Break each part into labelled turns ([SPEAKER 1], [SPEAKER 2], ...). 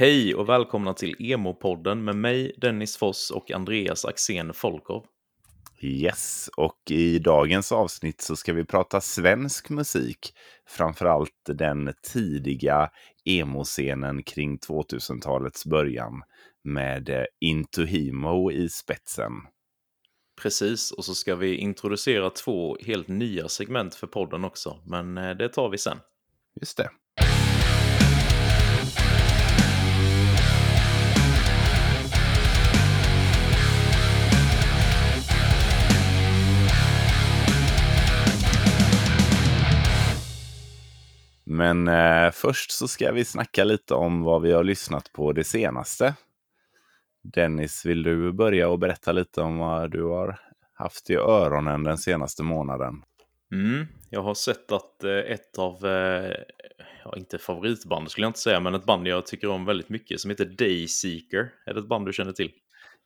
[SPEAKER 1] Hej och välkomna till Emo-podden med mig, Dennis Foss och Andreas Axén Folkov.
[SPEAKER 2] Yes, och i dagens avsnitt så ska vi prata svensk musik. Framförallt den tidiga emo-scenen kring 2000-talets början med eh, Into Himo i spetsen.
[SPEAKER 1] Precis, och så ska vi introducera två helt nya segment för podden också, men eh, det tar vi sen.
[SPEAKER 2] Just det. Men eh, först så ska vi snacka lite om vad vi har lyssnat på det senaste. Dennis, vill du börja och berätta lite om vad du har haft i öronen den senaste månaden?
[SPEAKER 1] Mm, jag har sett att eh, ett av, eh, ja, inte favoritband skulle jag inte säga, men ett band jag tycker om väldigt mycket som heter Dayseeker. Är det ett band du känner till?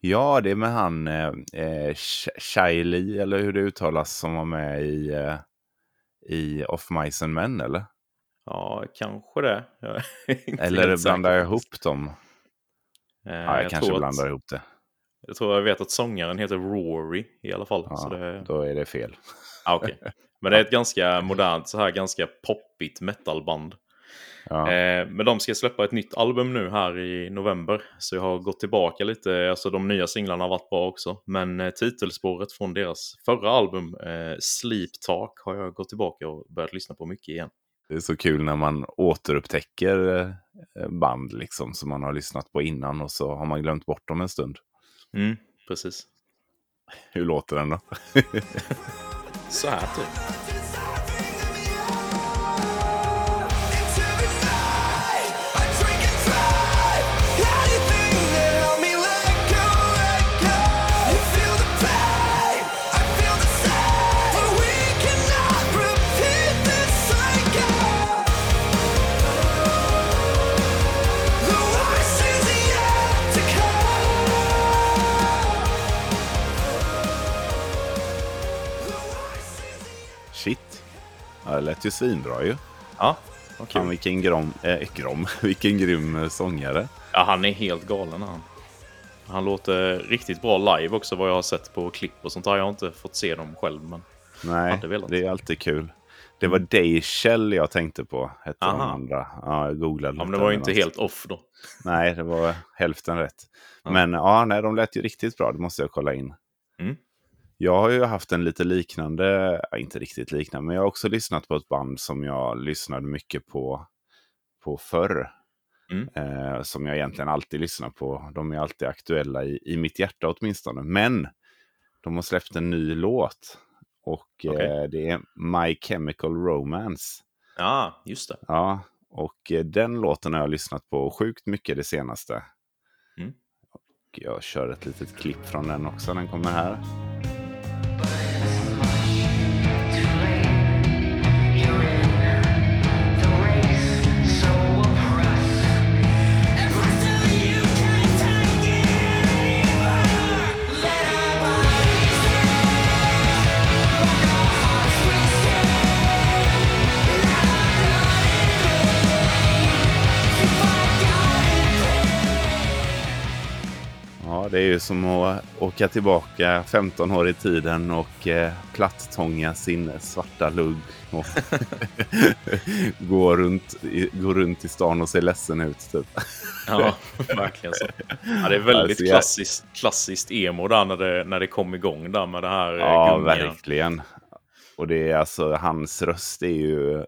[SPEAKER 2] Ja, det är med han eh, eh Shiley, eller hur det uttalas, som var med i, eh, i Off Mice and Men, eller?
[SPEAKER 1] Ja, kanske det.
[SPEAKER 2] Eller blandar jag ihop dem?
[SPEAKER 1] Eh,
[SPEAKER 2] ja, jag,
[SPEAKER 1] jag
[SPEAKER 2] kanske blandar
[SPEAKER 1] att,
[SPEAKER 2] ihop det.
[SPEAKER 1] Jag tror jag vet att sångaren heter Rory i alla fall.
[SPEAKER 2] Ja,
[SPEAKER 1] så det...
[SPEAKER 2] Då är det fel.
[SPEAKER 1] Ah, okay. Men det är ett ganska modernt, så här ganska poppigt metalband.
[SPEAKER 2] Ja.
[SPEAKER 1] Eh, men de ska släppa ett nytt album nu här i november. Så jag har gått tillbaka lite, alltså de nya singlarna har varit bra också. Men eh, titelspåret från deras förra album, eh, Sleep Talk, har jag gått tillbaka och börjat lyssna på mycket igen.
[SPEAKER 2] Det är så kul när man återupptäcker eh, band liksom som man har lyssnat på innan och så har man glömt bort dem en stund.
[SPEAKER 1] Mm, precis.
[SPEAKER 2] Hur låter den då?
[SPEAKER 1] så här typ.
[SPEAKER 2] Ja, det lät ju svinbra ju.
[SPEAKER 1] Ja,
[SPEAKER 2] okay. Han, vilken, grom, äh, grom, vilken grym eh, sångare.
[SPEAKER 1] Ja, han är helt galen han. Han låter riktigt bra live också vad jag har sett på klipp och sånt. Har jag inte fått se dem själv. Men
[SPEAKER 2] Nej, det är alltid kul. Det var Dayshell jag tänkte på. Hette
[SPEAKER 1] Aha.
[SPEAKER 2] de andra. Ja, jag googlade.
[SPEAKER 1] Ja, men det var ju inte helt off då.
[SPEAKER 2] Nej, det var hälften rätt. Ja. Men ja, nej, de lät ju riktigt bra. Det måste jag kolla in.
[SPEAKER 1] Mm.
[SPEAKER 2] Jag har ju haft en lite liknande, inte riktigt liknande, men jag har också lyssnat på ett band som jag lyssnade mycket på, på förr.
[SPEAKER 1] Mm.
[SPEAKER 2] Eh, som jag egentligen alltid lyssnar på. De är alltid aktuella i, i mitt hjärta åtminstone. Men de har släppt en ny låt. Och
[SPEAKER 1] okay.
[SPEAKER 2] eh, det är My Chemical Romance.
[SPEAKER 1] Ja, just det.
[SPEAKER 2] Ja, och eh, den låten har jag lyssnat på sjukt mycket det senaste.
[SPEAKER 1] Mm.
[SPEAKER 2] Och jag kör ett litet klipp från den också. Den kommer här. Det är ju som att åka tillbaka 15 år i tiden och eh, plattånga sin svarta lugg. Och gå, runt, i, gå runt i stan och se ledsen ut. Typ.
[SPEAKER 1] ja, verkligen så. Ja, det är väldigt alltså, klassiskt, klassiskt emo där när det, när det kom igång där med det här.
[SPEAKER 2] Eh, ja, gunga. verkligen. Och det är alltså, hans röst är ju eh,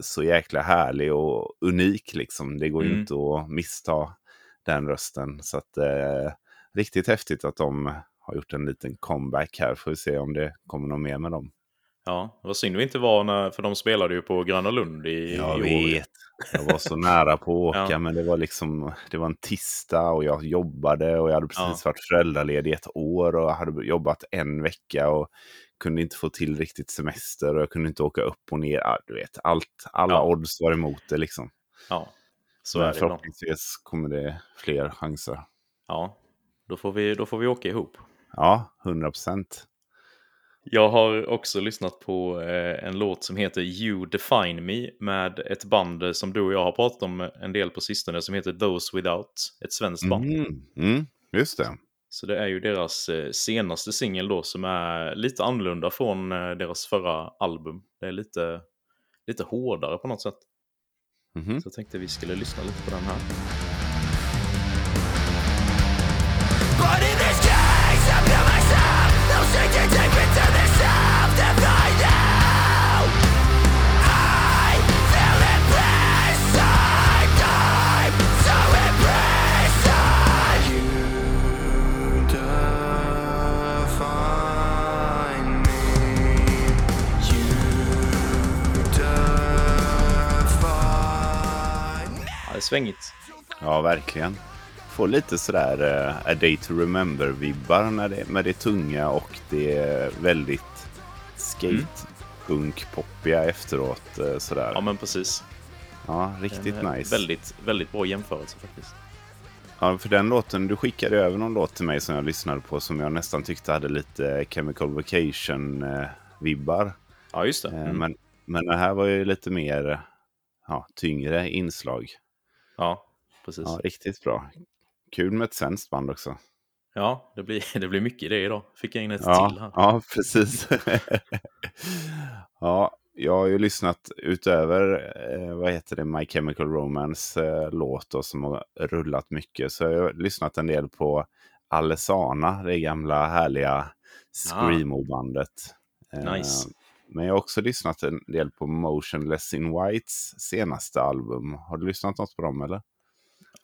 [SPEAKER 2] så jäkla härlig och unik liksom. Det går mm. inte att missta den rösten. Så att eh, riktigt häftigt att de har gjort en liten comeback här. Får vi se om det kommer något mer med dem.
[SPEAKER 1] Ja, det var synd vi inte var när, för de spelade ju på Gröna Lund i,
[SPEAKER 2] Jag
[SPEAKER 1] i
[SPEAKER 2] vet. Jag var så nära på att åka, ja. men det var liksom, det var en tisdag och jag jobbade och jag hade precis ja. varit föräldraledig ett år och hade jobbat en vecka och kunde inte få till riktigt semester och jag kunde inte åka upp och ner. Du vet, allt, alla ja. odds var emot det liksom.
[SPEAKER 1] Ja, så
[SPEAKER 2] men
[SPEAKER 1] är det
[SPEAKER 2] förhoppningsvis kommer det fler chanser.
[SPEAKER 1] Ja, då får vi, då får vi åka ihop.
[SPEAKER 2] Ja, 100 procent.
[SPEAKER 1] Jag har också lyssnat på eh, en låt som heter You Define Me med ett band som du och jag har pratat om en del på sistone som heter Those Without. Ett svenskt band.
[SPEAKER 2] Mm, mm, just det.
[SPEAKER 1] Så det är ju deras eh, senaste singel då som är lite annorlunda från eh, deras förra album. Det är lite, lite hårdare på något sätt.
[SPEAKER 2] Mhm.
[SPEAKER 1] Så jag tänkte vi skulle lyssna lite på den här. Svängigt.
[SPEAKER 2] Ja, verkligen. Får lite sådär uh, A Day to Remember-vibbar när det, med det tunga och det väldigt skate-punk-poppiga efteråt. Uh, sådär.
[SPEAKER 1] Ja, men precis.
[SPEAKER 2] Ja, riktigt
[SPEAKER 1] Eh,
[SPEAKER 2] nice.
[SPEAKER 1] Väldigt, väldigt bra jämförelse faktiskt.
[SPEAKER 2] Ja, för den låten, du skickade över någon låt till mig som jag lyssnade på som jag nästan tyckte hade lite Chemical Vacation-vibbar.
[SPEAKER 1] Ja, just det. Mm.
[SPEAKER 2] Men, men det här var ju lite mer ja, tyngre inslag.
[SPEAKER 1] Ja, precis.
[SPEAKER 2] Ja, riktigt bra. Kul med ett svenskt band också.
[SPEAKER 1] Ja, det blir, det blir mycket det idag. Fick jag in ett
[SPEAKER 2] Ja,
[SPEAKER 1] till här.
[SPEAKER 2] ja precis. ja, jag har ju lyssnat utöver, eh, vad heter det, My Chemical Romance eh, låt som har rullat mycket. Så jag har lyssnat en del på Alesana, det gamla härliga Screamo-bandet. Eh,
[SPEAKER 1] Nice.
[SPEAKER 2] Men jag har också lyssnat en del på Motionless in Whites senaste album. Har du lyssnat något på dem eller?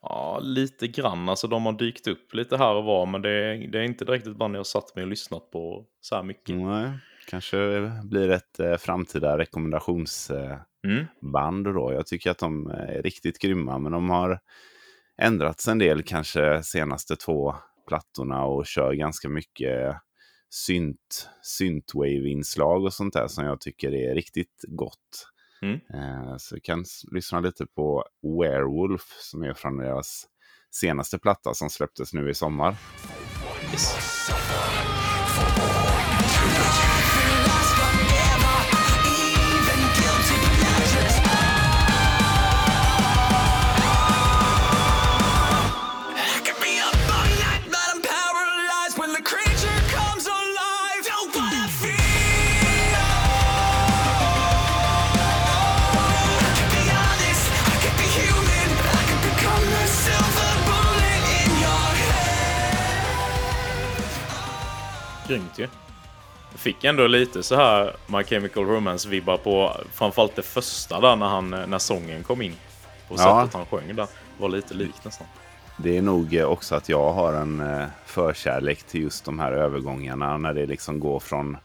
[SPEAKER 1] Ja, lite grann. Alltså de har dykt upp lite här och var, men det är, det är inte direkt ett band jag satt mig och lyssnat på så här mycket.
[SPEAKER 2] Nej, kanske blir ett eh, framtida rekommendationsband
[SPEAKER 1] Mm.
[SPEAKER 2] då. Jag tycker att de är riktigt grymma, men de har ändrats en del kanske senaste två plattorna och kör ganska mycket synt, synthwave-inslag och sånt där som jag tycker är riktigt gott.
[SPEAKER 1] Mm.
[SPEAKER 2] Eh, så vi kan lyssna lite på Werewolf som är från deras senaste platta som släpptes nu i sommar.
[SPEAKER 1] Yes. Grymt ju. Jag fick ändå lite så här My Chemical Romance-vibbar på framförallt det första där när, han, när sången kom in. Och
[SPEAKER 2] Ja.
[SPEAKER 1] sättet han sjöng där var lite likt nästan.
[SPEAKER 2] Det är nog också att jag har en eh, förkärlek till just de här övergångarna när det liksom går från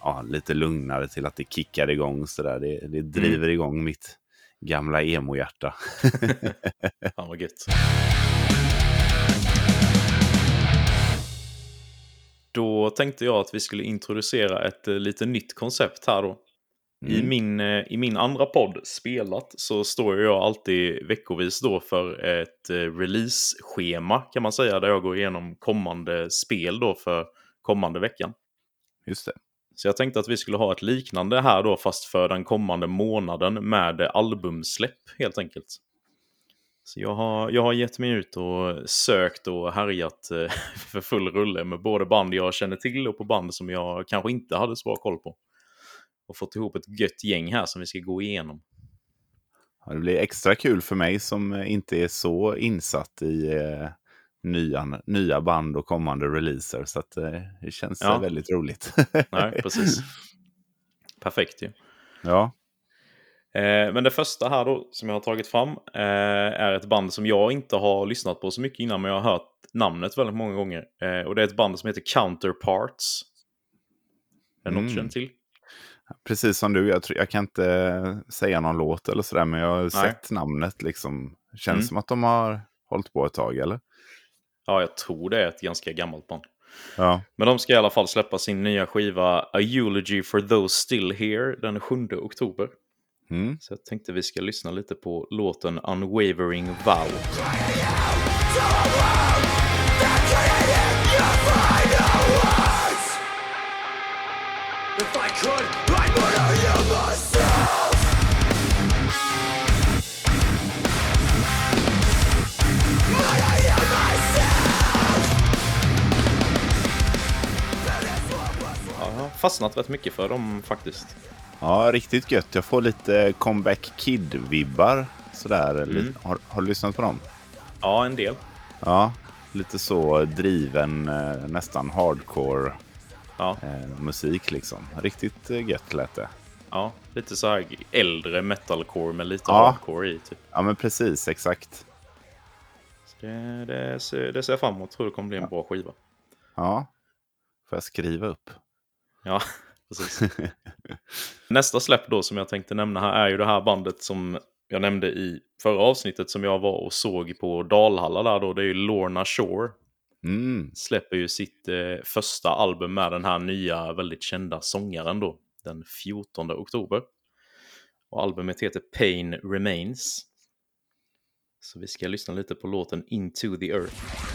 [SPEAKER 2] ja, lite lugnare till att det kickar igång sådär. Det, det driver igång mitt gamla emo-hjärta.
[SPEAKER 1] Fan vad gött. Då tänkte jag att vi skulle introducera ett eh, lite nytt koncept här då. I,
[SPEAKER 2] Mm.
[SPEAKER 1] min, eh, I min andra podd, Spelat, så står jag alltid veckovis då för ett eh, release-schema kan man säga, där jag går igenom kommande spel då för kommande veckan.
[SPEAKER 2] Just det.
[SPEAKER 1] Så jag tänkte att vi skulle ha ett liknande här då, fast för den kommande månaden med albumsläpp helt enkelt. Så jag har, jag har gett mig ut och sökt och härjat eh, för full rulle med både band jag känner till och på band som jag kanske inte hade så bra koll på. Och fått ihop ett gött gäng här som vi ska gå igenom.
[SPEAKER 2] Ja, det blir extra kul för mig som inte är så insatt i eh, nya, nya band och kommande releaser. Så att, eh, det känns
[SPEAKER 1] Ja.
[SPEAKER 2] väldigt roligt.
[SPEAKER 1] Nej, precis. Perfekt ju.
[SPEAKER 2] ja.
[SPEAKER 1] Eh, men det första här då som jag har tagit fram eh, är ett band som jag inte har lyssnat på så mycket innan men jag har hört namnet väldigt många gånger. Eh, och det är ett band som heter Counterparts. Är det något du
[SPEAKER 2] Mm.
[SPEAKER 1] känner till?
[SPEAKER 2] Precis som du, jag, tror, jag kan inte säga någon låt eller sådär, men jag har sett namnet liksom. Känns
[SPEAKER 1] Mm.
[SPEAKER 2] som att de har hållit på ett tag, eller?
[SPEAKER 1] Ja, jag tror det är ett ganska gammalt band.
[SPEAKER 2] Ja.
[SPEAKER 1] Men de ska i alla fall släppa sin nya skiva A Eulogy for Those Still Here den 7 oktober.
[SPEAKER 2] Mm.
[SPEAKER 1] Så jag tänkte vi ska lyssna lite på låten Unwavering Vow. Ja, jag har fastnat rätt mycket för dem faktiskt.
[SPEAKER 2] Ja, riktigt gött. Jag får lite Comeback Kid-vibbar. Sådär.
[SPEAKER 1] Mm.
[SPEAKER 2] Har, har du lyssnat på dem?
[SPEAKER 1] Ja, en del.
[SPEAKER 2] Ja, lite så driven, eh, nästan hardcore
[SPEAKER 1] Ja,
[SPEAKER 2] eh, musik liksom. Riktigt eh, gött lät det.
[SPEAKER 1] ja, lite så här äldre metalcore med lite
[SPEAKER 2] Ja.
[SPEAKER 1] hardcore i. Typ.
[SPEAKER 2] Ja, men precis. Exakt.
[SPEAKER 1] Det, det, ser, det ser jag fram emot. Tror det kommer bli en bra skiva.
[SPEAKER 2] Ja. Får jag skriva upp?
[SPEAKER 1] Ja, precis. Nästa släpp då som jag tänkte nämna här är ju det här bandet som jag nämnde i förra avsnittet som jag var och såg på Dalhalla där då. Det är ju Lorna Shore.
[SPEAKER 2] Mm.
[SPEAKER 1] Släpper ju sitt eh, första album med den här nya väldigt kända sångaren då. Den 14 oktober. Och albumet heter Pain Remains. Så vi ska lyssna lite på låten Into the Earth.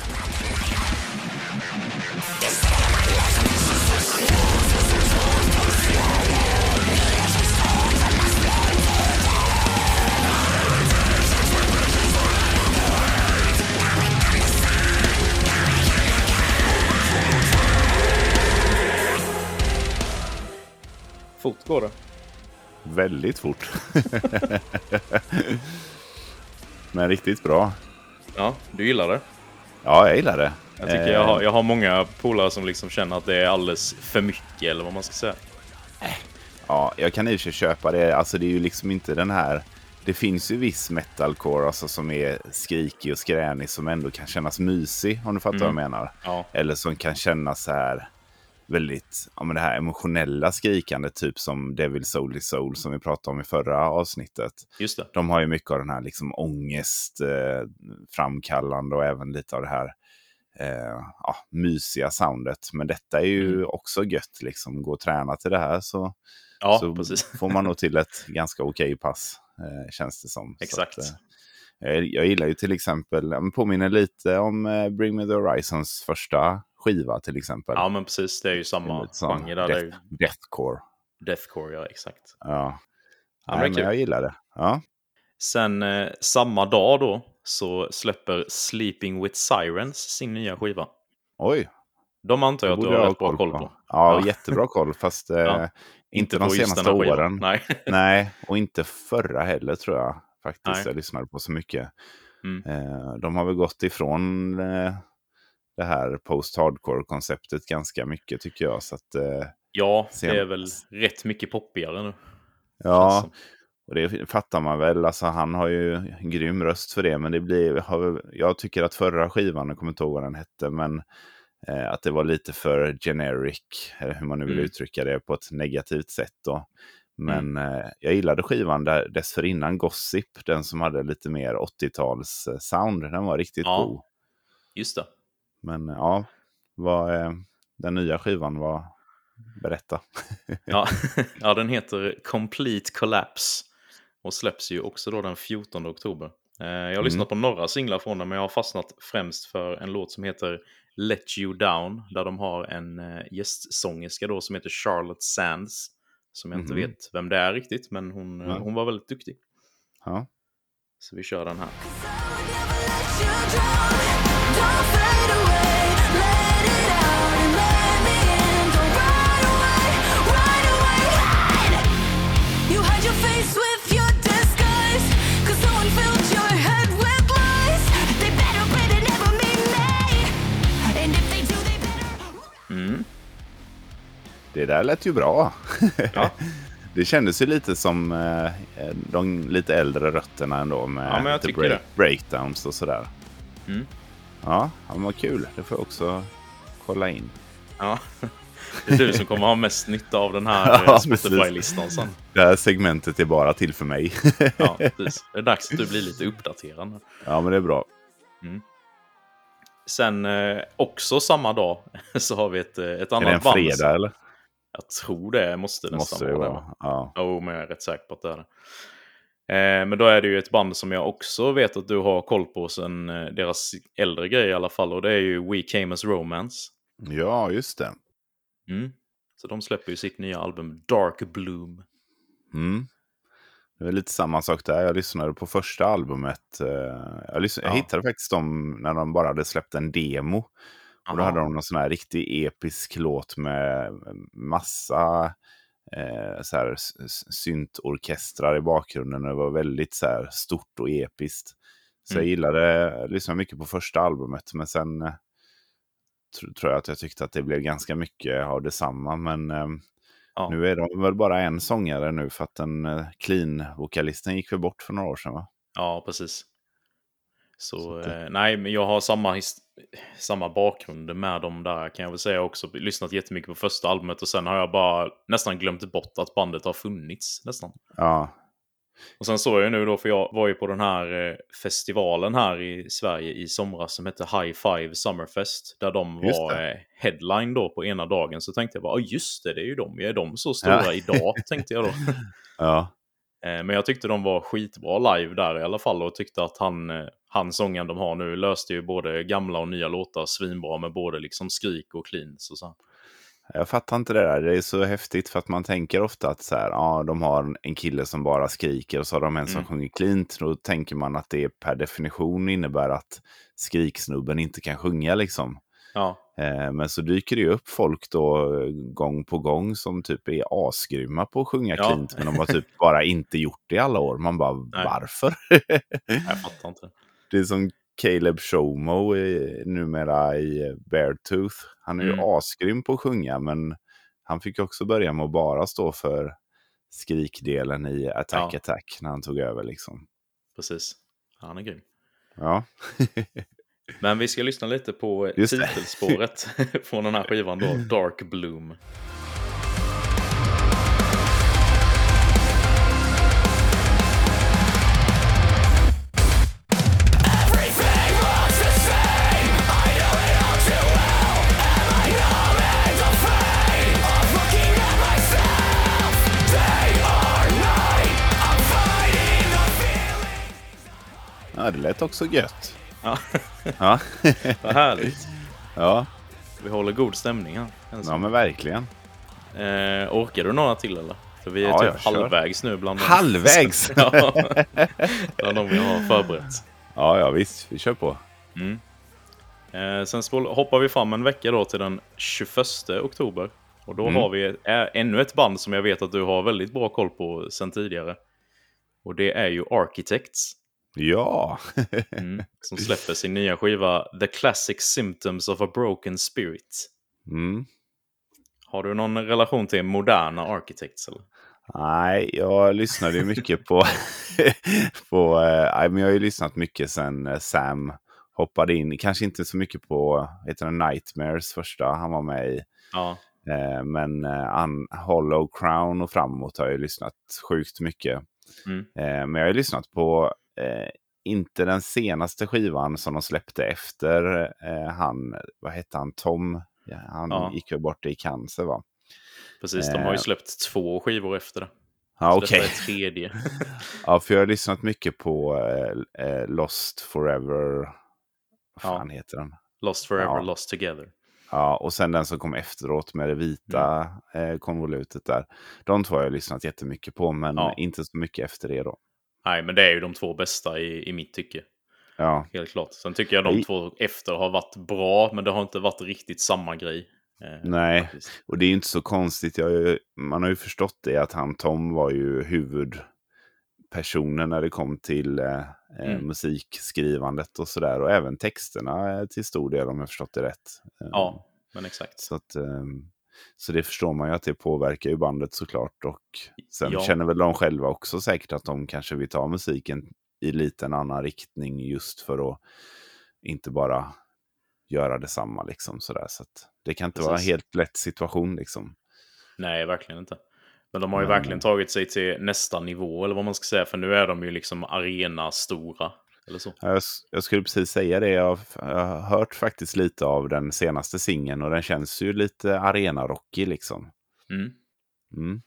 [SPEAKER 1] Fort går det.
[SPEAKER 2] Väldigt fort. men riktigt bra.
[SPEAKER 1] Ja, du gillar det.
[SPEAKER 2] Ja, jag gillar det.
[SPEAKER 1] Jag, tycker
[SPEAKER 2] Eh,
[SPEAKER 1] jag, har, jag har många polare som liksom känner att det är alldeles för mycket, eller vad man ska säga.
[SPEAKER 2] Ja, jag kan i och för sig köpa det. Alltså det är ju liksom inte den här... Det finns ju viss metalcore alltså, som är skrikig och skränig som ändå kan kännas mysig, om du fattar vad jag menar.
[SPEAKER 1] Ja,
[SPEAKER 2] Eller som kan kännas så här väldigt, ja men det här emotionella skrikande, typ som Devil Soul Soul som vi pratade om i förra avsnittet.
[SPEAKER 1] just det.
[SPEAKER 2] De har ju mycket av den här liksom ångest eh, framkallande och även lite av det här eh, ja, mysiga soundet. Men detta är ju
[SPEAKER 1] Mm.
[SPEAKER 2] också gött, liksom. Gå och träna till det här så,
[SPEAKER 1] Ja,
[SPEAKER 2] så
[SPEAKER 1] precis.
[SPEAKER 2] får man nog till ett ganska okej pass, eh, känns det som.
[SPEAKER 1] Exakt.
[SPEAKER 2] att, eh, jag, jag gillar ju till exempel, jag påminner lite om eh, Bring Me The Horizons första skiva till exempel.
[SPEAKER 1] Ja, men precis. Det är ju samma genre där.
[SPEAKER 2] Death, deathcore.
[SPEAKER 1] deathcore, ja, exakt.
[SPEAKER 2] Ja,
[SPEAKER 1] Ja, men
[SPEAKER 2] Nej, men jag gillar det. Ja.
[SPEAKER 1] Sen eh, samma dag då så släpper Sleeping With Sirens sin nya skiva.
[SPEAKER 2] Oj,
[SPEAKER 1] De antar jag att du har rätt bra koll på.
[SPEAKER 2] Ja,
[SPEAKER 1] Ja.
[SPEAKER 2] jättebra koll. Fast eh,
[SPEAKER 1] Ja.
[SPEAKER 2] inte de
[SPEAKER 1] på just
[SPEAKER 2] senaste åren.
[SPEAKER 1] Nej.
[SPEAKER 2] Nej, och inte förra heller tror jag. Faktiskt,
[SPEAKER 1] Nej.
[SPEAKER 2] jag lyssnade på så mycket.
[SPEAKER 1] Mm.
[SPEAKER 2] Eh, de har väl gått ifrån eh, det här post-hardcore-konceptet ganska mycket tycker jag. Så att, eh,
[SPEAKER 1] Ja, det är väl rätt mycket poppigare nu.
[SPEAKER 2] ja, och det fattar man väl. Alltså, han har ju en grym röst för det. Men det blir, har, jag tycker att förra skivan, jag kommer inte ihåg vad den hette, men eh, att det var lite för generic, eller hur man nu vill
[SPEAKER 1] Mm.
[SPEAKER 2] uttrycka det, på ett negativt sätt. Då. Men eh, jag gillade skivan där dessförinnan, Gossip, den som hade lite mer 80-tals eh. Den var riktigt
[SPEAKER 1] Ja.
[SPEAKER 2] god.
[SPEAKER 1] Just det.
[SPEAKER 2] Men ja, vad eh, den nya skivan var, berätta.
[SPEAKER 1] Ja, ja, den heter Complete Collapse och släpps ju också då den 14 oktober. Eh, Jag har lyssnat på några singlar från den, men jag har fastnat främst för en låt som heter Let You Down, där de har en eh, gästsångerska då som heter Charlotte Sands, som jag inte
[SPEAKER 2] Mhm.
[SPEAKER 1] vet vem det är riktigt, men hon,
[SPEAKER 2] Nej.
[SPEAKER 1] hon var väldigt duktig.
[SPEAKER 2] Ja.
[SPEAKER 1] Så vi kör den här.
[SPEAKER 2] Det där lät ju bra.
[SPEAKER 1] Ja.
[SPEAKER 2] det kändes ju lite som eh, de lite äldre rötterna ändå med
[SPEAKER 1] Ja,
[SPEAKER 2] lite
[SPEAKER 1] det.
[SPEAKER 2] breakdowns och sådär.
[SPEAKER 1] Mm.
[SPEAKER 2] Ja, ja, men vad kul. Det får jag också kolla in.
[SPEAKER 1] Ja. Det är du som kommer ha mest nytta av den här
[SPEAKER 2] Ja,
[SPEAKER 1] eh, Spotify-listan sen.
[SPEAKER 2] Det här segmentet är bara till för mig.
[SPEAKER 1] Ja, precis. Det är dags att du blir lite uppdaterad.
[SPEAKER 2] ja, men det är bra.
[SPEAKER 1] Sen eh, också samma dag så har vi ett, ett
[SPEAKER 2] Är
[SPEAKER 1] annat
[SPEAKER 2] det en
[SPEAKER 1] band.
[SPEAKER 2] fredag eller?
[SPEAKER 1] Jag tror det måste nästan
[SPEAKER 2] Måste det
[SPEAKER 1] vara det.
[SPEAKER 2] Ja.
[SPEAKER 1] Jo, men jag är rätt säker på att det är det. Eh, men då är det ju ett band som jag också vet att du har koll på sen eh, deras äldre grej i alla fall. Och det är ju We Came As Romance.
[SPEAKER 2] ja, just det.
[SPEAKER 1] Mm. Så de släpper ju sitt nya album Dark Bloom.
[SPEAKER 2] Mm. Det är lite samma sak där. Jag lyssnade på första albumet. eh, Jag, lyssnade, jag
[SPEAKER 1] Ja.
[SPEAKER 2] hittade faktiskt dem när de bara hade släppt en demo. Och då hade de någon sån här riktig episk låt med massa eh, så här syntorkestrar i bakgrunden. Det var väldigt så här stort och episkt. Så jag
[SPEAKER 1] Mm.
[SPEAKER 2] gillade, jag lyssnade mycket på första albumet. Men sen eh, tr- tror jag att jag tyckte att det blev ganska mycket av detsamma. Men eh,
[SPEAKER 1] Ja.
[SPEAKER 2] nu är de väl bara en sångare nu för att den eh, clean-vokalisten gick väl bort för några år sedan va?
[SPEAKER 1] Ja, precis. Så,
[SPEAKER 2] Så det-
[SPEAKER 1] eh, nej, men jag har samma, his- samma bakgrund med dem där kan jag väl säga också. Lyssnat jättemycket på första albumet och sen har jag bara nästan glömt bort att bandet har funnits nästan.
[SPEAKER 2] Ja,
[SPEAKER 1] Och sen såg jag nu då, för jag var ju på den här eh, festivalen här i Sverige i somras som hette High Five Summerfest. Där de var eh, headline då på ena dagen. Så tänkte jag bara, ja just det, det är ju de. Är de så stora
[SPEAKER 2] Ja.
[SPEAKER 1] idag? tänkte jag då.
[SPEAKER 2] ja,
[SPEAKER 1] Eh, Men jag tyckte de var skitbra live där i alla fall och tyckte att han, han sången de har nu löste ju både gamla och nya låtar svinbra med både liksom skrik och cleans och så.
[SPEAKER 2] jag fattar inte det där. Det är så häftigt för att man tänker ofta att så här, ja, de har en kille som bara skriker och så har de en som
[SPEAKER 1] Mm.
[SPEAKER 2] sjunger cleant. Då tänker man att det per definition innebär att skriksnubben inte kan sjunga liksom.
[SPEAKER 1] Ja,
[SPEAKER 2] Eh, Men så dyker det ju upp folk då eh, gång på gång som typ är asgrymma på att sjunga
[SPEAKER 1] Ja.
[SPEAKER 2] cleant. Men de har typ bara inte gjort det i alla år. Man bara,
[SPEAKER 1] Nej.
[SPEAKER 2] varför?
[SPEAKER 1] jag fattar inte.
[SPEAKER 2] Det är som Caleb Shomo i, numera i eh, Beartooth. Han är ju
[SPEAKER 1] Mm.
[SPEAKER 2] asgrym på att sjunga, men han fick också börja med att bara stå för skrikdelen i Attack
[SPEAKER 1] Ja.
[SPEAKER 2] Attack när han tog över liksom.
[SPEAKER 1] Precis. Han är grym.
[SPEAKER 2] Ja,
[SPEAKER 1] Men vi ska lyssna lite på
[SPEAKER 2] Just
[SPEAKER 1] titelspåret från den här skivan då, Dark Bloom.
[SPEAKER 2] Ja det lät också gött.
[SPEAKER 1] Ja,
[SPEAKER 2] Ja,
[SPEAKER 1] vad härligt.
[SPEAKER 2] ja.
[SPEAKER 1] Vi håller god stämning här.
[SPEAKER 2] ja men verkligen.
[SPEAKER 1] Eh, orkar du några till eller? För vi är
[SPEAKER 2] Ja,
[SPEAKER 1] typ
[SPEAKER 2] jag kör.
[SPEAKER 1] halvvägs nu bland de...
[SPEAKER 2] Halvvägs?
[SPEAKER 1] ja, bland de vi har förberett.
[SPEAKER 2] Ja, ja visst, vi kör på.
[SPEAKER 1] Mm. Eh, sen spol- hoppar vi fram en vecka då till den 21 oktober. Och då
[SPEAKER 2] Mm.
[SPEAKER 1] har vi ä- ännu ett band som jag vet att du har väldigt bra koll på sen tidigare. Och det är ju Architects.
[SPEAKER 2] Ja,
[SPEAKER 1] Mm, som släpper sin nya skiva The Classic Symptoms of a Broken Spirit.
[SPEAKER 2] mm.
[SPEAKER 1] Har du någon relation till moderna Architects? Eller?
[SPEAKER 2] Nej, jag lyssnade ju mycket på... på eh, men jag har ju lyssnat mycket sen eh, Sam hoppade in. Kanske inte så mycket på heter det Nightmares första han var med i.
[SPEAKER 1] Ja,
[SPEAKER 2] Eh, men eh, Hollow Crown och framåt har jag ju lyssnat sjukt mycket.
[SPEAKER 1] Mm.
[SPEAKER 2] Eh, men jag har ju lyssnat på, eh, inte den senaste skivan som de släppte efter eh, han, vad hette han, Tom? Ja, han
[SPEAKER 1] Ja.
[SPEAKER 2] gick ju bort i cancer va?
[SPEAKER 1] precis. De har ju
[SPEAKER 2] Eh.
[SPEAKER 1] släppt två skivor efter det.
[SPEAKER 2] Ja, okej.
[SPEAKER 1] Tredje.
[SPEAKER 2] Ja, för jag har lyssnat mycket på eh, eh, Lost Forever. Vad
[SPEAKER 1] Ja.
[SPEAKER 2] fan heter den?
[SPEAKER 1] Lost Forever,
[SPEAKER 2] Ja.
[SPEAKER 1] Lost Together.
[SPEAKER 2] Ja, och sen den som kom efteråt med det vita eh, konvolutet där. De två har jag lyssnat jättemycket på, men
[SPEAKER 1] Ja.
[SPEAKER 2] inte så mycket efter det då.
[SPEAKER 1] Nej, men det är ju de två bästa i, i mitt tycke.
[SPEAKER 2] Ja,
[SPEAKER 1] Helt klart. Sen tycker jag de två efter har varit bra, men det har inte varit riktigt samma grej. eh,
[SPEAKER 2] Nej.
[SPEAKER 1] faktiskt.
[SPEAKER 2] och det är inte så konstigt. Ju- man har ju förstått det att han Tom var ju huvudpersonen när det kom till eh, eh,
[SPEAKER 1] Mm.
[SPEAKER 2] musikskrivandet och sådär. Och även texterna eh, till stor del om jag förstått det rätt.
[SPEAKER 1] Ja, men exakt.
[SPEAKER 2] Så, att, ehm, så det förstår man ju att det påverkar ju bandet såklart. Och sen
[SPEAKER 1] Ja.
[SPEAKER 2] känner väl de själva också säkert att de kanske vill ta musiken i lite en annan riktning just för att inte bara göra detsamma. Liksom, sådär. Så det kan inte vara en
[SPEAKER 1] Precis.
[SPEAKER 2] helt lätt situation. Liksom.
[SPEAKER 1] Nej, verkligen inte. Men de har ju
[SPEAKER 2] Men-
[SPEAKER 1] verkligen tagit sig till nästa nivå, eller vad man ska säga, för nu är de ju liksom arena-stora. Eller så.
[SPEAKER 2] Jag, jag skulle precis säga det. Jag, har- jag har hört faktiskt lite av den senaste singeln och den känns ju lite arenarockig liksom.
[SPEAKER 1] Mm.
[SPEAKER 2] Mm.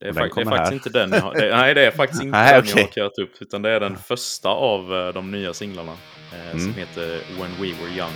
[SPEAKER 1] Det är, fak- det är faktiskt inte den jag har, det, Nej, det är faktiskt inte
[SPEAKER 2] Nej,
[SPEAKER 1] den
[SPEAKER 2] okej.
[SPEAKER 1] jag har körat upp. Utan det är den första av eh, de nya singlarna. Eh, Som
[SPEAKER 2] Mm.
[SPEAKER 1] heter When We Were Young.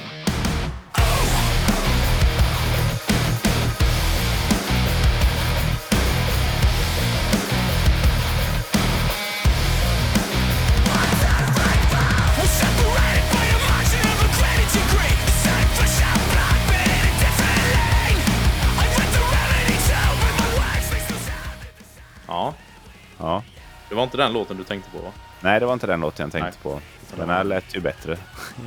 [SPEAKER 1] Var inte den låten du tänkte på va?
[SPEAKER 2] Nej, det var inte den låten jag tänkte
[SPEAKER 1] Nej.
[SPEAKER 2] på. Den här lät ju bättre.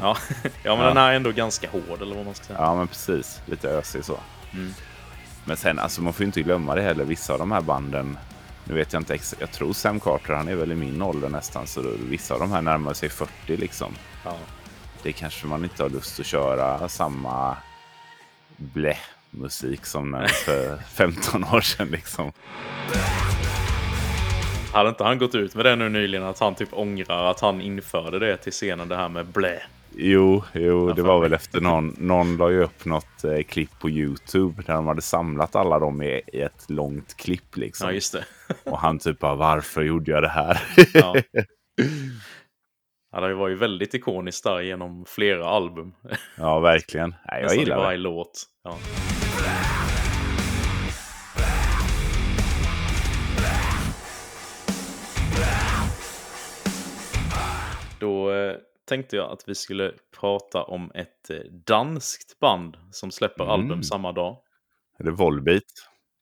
[SPEAKER 1] Ja, ja men
[SPEAKER 2] Ja.
[SPEAKER 1] den här är ändå ganska hård eller vad man ska säga.
[SPEAKER 2] Ja, men precis. Lite ösig så.
[SPEAKER 1] Mm.
[SPEAKER 2] Men sen, alltså man får ju inte glömma det heller. Vissa av de här banden, nu vet jag inte ex- jag tror Sam Carter, han är väl i min ålder nästan, så vissa av de här närmar sig 40 liksom.
[SPEAKER 1] Ja.
[SPEAKER 2] Det kanske man inte har lust att köra samma blä musik som när- för 15 år sedan liksom.
[SPEAKER 1] Hade inte han gått ut med det nu nyligen att han typ ångrar att han införde det till scenen det här med blä?
[SPEAKER 2] Jo, jo det var väl efter någon, någon la ju upp något eh, klipp på YouTube där de hade samlat alla dem i, i ett långt klipp liksom.
[SPEAKER 1] Ja, just det.
[SPEAKER 2] Och han typ bara, varför gjorde jag det här?
[SPEAKER 1] Ja. Ja, det var ju väldigt ikoniskt där genom flera album.
[SPEAKER 2] ja, verkligen. Nej, jag
[SPEAKER 1] Nästan
[SPEAKER 2] gillar
[SPEAKER 1] varje
[SPEAKER 2] det.
[SPEAKER 1] låt. Ja. Tänkte jag att vi skulle prata om ett eh, danskt band som släpper
[SPEAKER 2] Mm.
[SPEAKER 1] album samma dag.
[SPEAKER 2] Är det Volbeat?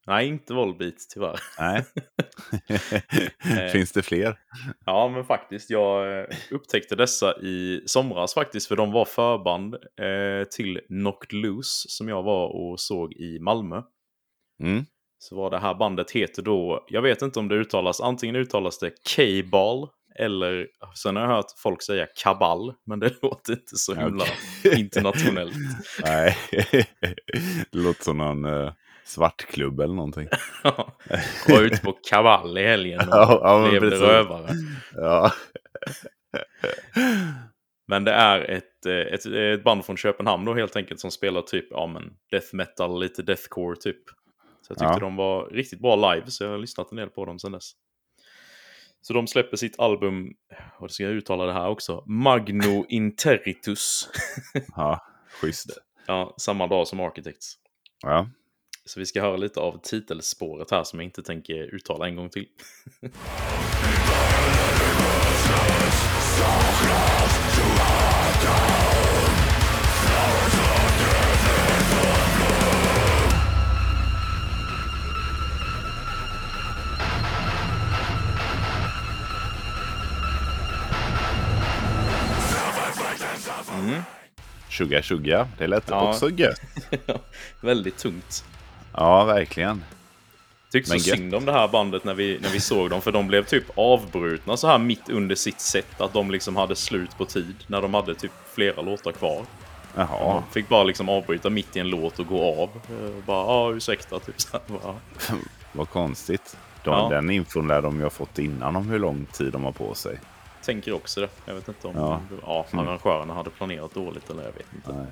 [SPEAKER 1] Nej, inte Volbeat tyvärr.
[SPEAKER 2] Nej. Finns det fler?
[SPEAKER 1] Ja, men faktiskt. Jag eh, upptäckte dessa i somras faktiskt, för de var förband eh, till Knocked Loose som jag var och såg i Malmö.
[SPEAKER 2] Mm.
[SPEAKER 1] Så var det här bandet heter då, jag vet inte om det uttalas, antingen uttalas det K-ball eller sen har jag hört folk säga kaball, men det låter inte så himla internationellt.
[SPEAKER 2] Nej. det låter som någon uh, svartklubb eller någonting.
[SPEAKER 1] var ute på kaball i helgen och
[SPEAKER 2] Ja, ja,
[SPEAKER 1] levde
[SPEAKER 2] precis.
[SPEAKER 1] rövare.
[SPEAKER 2] Ja.
[SPEAKER 1] Men det är ett, eh, ett, ett band från Köpenhamn då helt enkelt som spelar typ ja, men death metal, lite deathcore typ. Så jag tyckte
[SPEAKER 2] Ja.
[SPEAKER 1] de var riktigt bra live så jag har lyssnat en del på dem sedan dess. Så de släpper sitt album, vad ska jag uttala det här också, Magno Interitus.
[SPEAKER 2] ja, schysst.
[SPEAKER 1] ja, samma dag som Architects.
[SPEAKER 2] Ja.
[SPEAKER 1] Så vi ska höra lite av titelspåret här som jag inte tänker uttala en gång till.
[SPEAKER 2] Tjugga tjugga, det lät
[SPEAKER 1] Ja.
[SPEAKER 2] också gött.
[SPEAKER 1] Väldigt tungt.
[SPEAKER 2] Ja, verkligen.
[SPEAKER 1] Tyckte så
[SPEAKER 2] gött.
[SPEAKER 1] synd om det här bandet när vi, när vi såg dem, för de blev typ avbrutna så här mitt under sitt set. Att de liksom hade slut på tid, när de hade typ flera låtar kvar.
[SPEAKER 2] Jaha.
[SPEAKER 1] De fick bara liksom avbryta mitt i en låt och gå av. Eh, Och bara, ja ursäkta, typ så här,
[SPEAKER 2] Vad konstigt. De,
[SPEAKER 1] Ja.
[SPEAKER 2] Den infon lär de ju ha fått innan om hur lång tid de har på sig.
[SPEAKER 1] Tänker också det. Jag vet inte om
[SPEAKER 2] Ja.
[SPEAKER 1] ja. arrangörerna hade planerat dåligt eller jag vet inte.
[SPEAKER 2] Nej,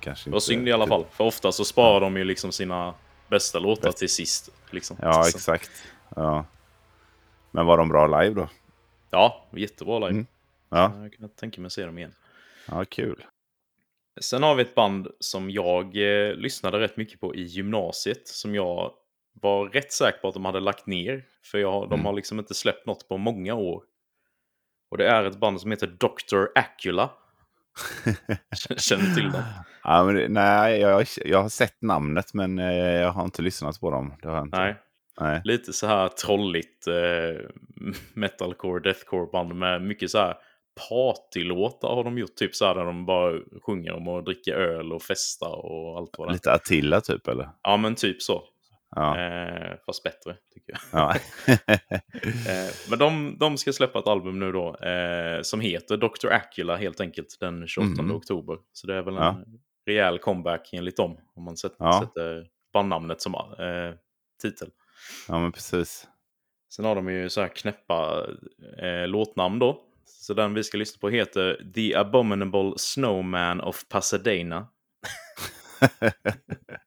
[SPEAKER 2] kanske
[SPEAKER 1] Det var synd i alla fall, för ofta så sparar de ju liksom sina bästa låtar till sist. Liksom.
[SPEAKER 2] Ja,
[SPEAKER 1] Så-
[SPEAKER 2] exakt. Ja. Men var de bra live då?
[SPEAKER 1] Ja, jättebra live.
[SPEAKER 2] Mm. Ja,
[SPEAKER 1] Jag kan tänka mig att se dem igen.
[SPEAKER 2] ja kul.
[SPEAKER 1] Sen har vi ett band som jag eh, lyssnade rätt mycket på i gymnasiet. Som jag var rätt säker på att de hade lagt ner. För jag, de
[SPEAKER 2] Mm.
[SPEAKER 1] har liksom inte släppt något på många år. Och det är ett band som heter Dr. Acula. Känner du till dem?
[SPEAKER 2] Ja, det- nej, jag, jag har sett namnet men eh, jag har inte lyssnat på dem.
[SPEAKER 1] Nej.
[SPEAKER 2] Nej.
[SPEAKER 1] Lite så här trolligt eh, metalcore, deathcore band med mycket så här partylåtar har de gjort. Typ så här där de bara sjunger om att dricka öl och festa och allt vad det är.
[SPEAKER 2] Lite Attila typ eller?
[SPEAKER 1] Ja men typ så.
[SPEAKER 2] Ja.
[SPEAKER 1] Eh, fast bättre tycker jag.
[SPEAKER 2] ja.
[SPEAKER 1] Eh, men de, de ska släppa ett album nu då eh, som heter Dr. Acula helt enkelt den 28
[SPEAKER 2] Mhm.
[SPEAKER 1] oktober. Så det är väl en
[SPEAKER 2] Ja.
[SPEAKER 1] rejäl comeback enligt dem om man sätter,
[SPEAKER 2] Ja.
[SPEAKER 1] sätter bandnamnet som titel.
[SPEAKER 2] ja, men precis.
[SPEAKER 1] Sen har de ju så här knäppa låtnamn då. Så den vi ska lyssna på heter The Abominable Snowman of Pasadena.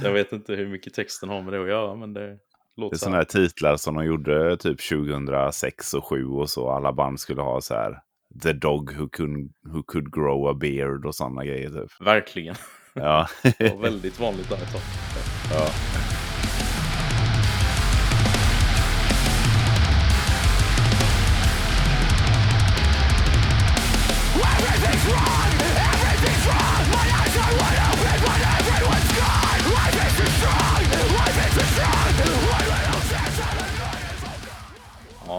[SPEAKER 1] Så jag vet inte hur mycket texten har med det att göra men det
[SPEAKER 2] Det
[SPEAKER 1] låter
[SPEAKER 2] är
[SPEAKER 1] så
[SPEAKER 2] sådana
[SPEAKER 1] här.
[SPEAKER 2] här titlar som de gjorde typ 2006 och 2007 och så. Alla band skulle ha så här The Dog Who Could, who could Grow a Beard och sådana grejer typ.
[SPEAKER 1] Verkligen.
[SPEAKER 2] Ja.
[SPEAKER 1] Det var väldigt vanligt där ett tag.
[SPEAKER 2] ja.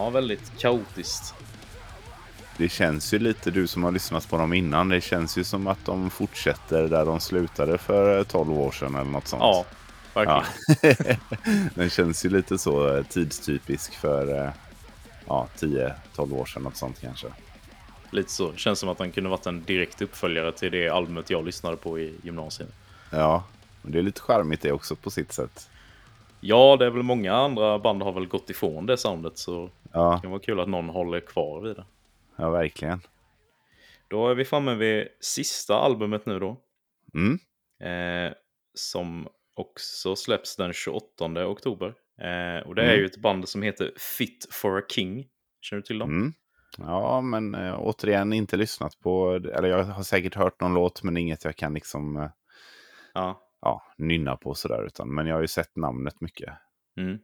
[SPEAKER 1] Ja, väldigt kaotiskt.
[SPEAKER 2] Det känns ju lite, du som har lyssnat på dem innan, det känns ju som att de fortsätter där de slutade för 12 år sedan eller något sånt.
[SPEAKER 1] Ja, verkligen.
[SPEAKER 2] Ja. Den känns ju lite så eh, tidstypisk för eh, ja, 10-12 år sedan, något sånt kanske.
[SPEAKER 1] Lite så. Känns som att den kunde varit en direkt uppföljare till det albumet jag lyssnade på i gymnasiet.
[SPEAKER 2] Ja, men det är lite charmigt det också på sitt sätt.
[SPEAKER 1] Ja, det är väl många andra band har väl gått ifrån det soundet så
[SPEAKER 2] Ja,
[SPEAKER 1] det kan vara kul att någon håller kvar vid det.
[SPEAKER 2] ja verkligen.
[SPEAKER 1] Då är vi framme vid sista albumet nu då.
[SPEAKER 2] Mm.
[SPEAKER 1] Eh, som också släpps den 28 oktober. Eh, och det är
[SPEAKER 2] Mm.
[SPEAKER 1] ju ett band som heter Fit for a King. Känner du till dem?
[SPEAKER 2] Mm. Ja, men eh, återigen inte lyssnat på, eller jag har säkert hört någon låt men inget jag kan liksom eh,
[SPEAKER 1] Ja.
[SPEAKER 2] ja, nynna på sådär. Utan, men jag har ju sett namnet mycket.
[SPEAKER 1] Mm.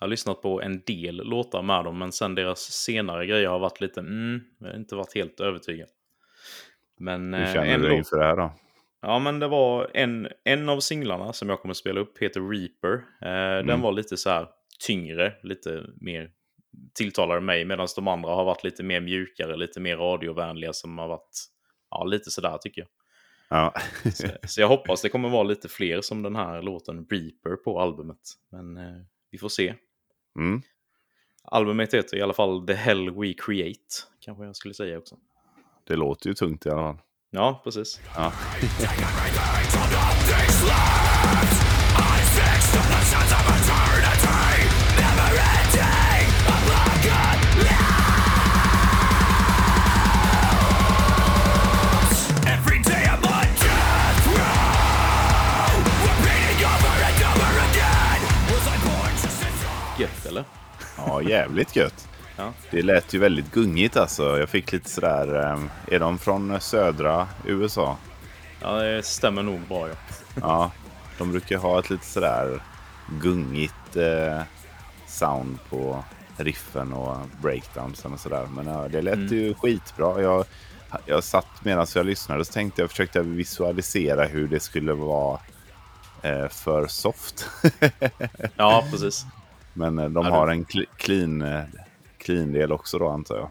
[SPEAKER 1] Jag har lyssnat på en del låtar med dem, men sen deras senare grejer har varit lite, mm, jag har inte varit helt övertygad. Men
[SPEAKER 2] Hur
[SPEAKER 1] eh,
[SPEAKER 2] känner
[SPEAKER 1] ändå,
[SPEAKER 2] du inför det här då?
[SPEAKER 1] ja men det var en, en av singlarna som jag kommer att spela upp, heter Reaper. Eh, Den
[SPEAKER 2] Mm.
[SPEAKER 1] var lite så här tyngre, lite mer tilltalade mig, medan de andra har varit lite mer mjukare, lite mer radiovänliga som har varit, ja lite sådär tycker jag.
[SPEAKER 2] Ja.
[SPEAKER 1] Så, så jag hoppas det kommer vara lite fler som den här låten Reaper på albumet. Men eh, vi får se.
[SPEAKER 2] Mm.
[SPEAKER 1] Albumet heter i alla fall The Hell We Create, kanske jag skulle säga också.
[SPEAKER 2] Det låter ju tungt i alla fall.
[SPEAKER 1] Ja, precis.
[SPEAKER 2] Ja.
[SPEAKER 1] Gött eller?
[SPEAKER 2] ja, jävligt gött.
[SPEAKER 1] Ja.
[SPEAKER 2] Det lät ju väldigt gungigt alltså. Jag fick lite sådär, eh, är de från södra USA?
[SPEAKER 1] Ja, det stämmer nog bra ja.
[SPEAKER 2] Ja, de brukar ha ett lite sådär gungigt eh, sound på riffen och breakdownsen och sådär. Men ja, det lät ju skitbra. Jag, jag satt medan jag lyssnade så tänkte jag försökte visualisera hur det skulle vara eh, för soft.
[SPEAKER 1] Ja, precis.
[SPEAKER 2] Men eh, de
[SPEAKER 1] Ja,
[SPEAKER 2] har
[SPEAKER 1] du-
[SPEAKER 2] en cl- clean, eh, clean del också då antar jag.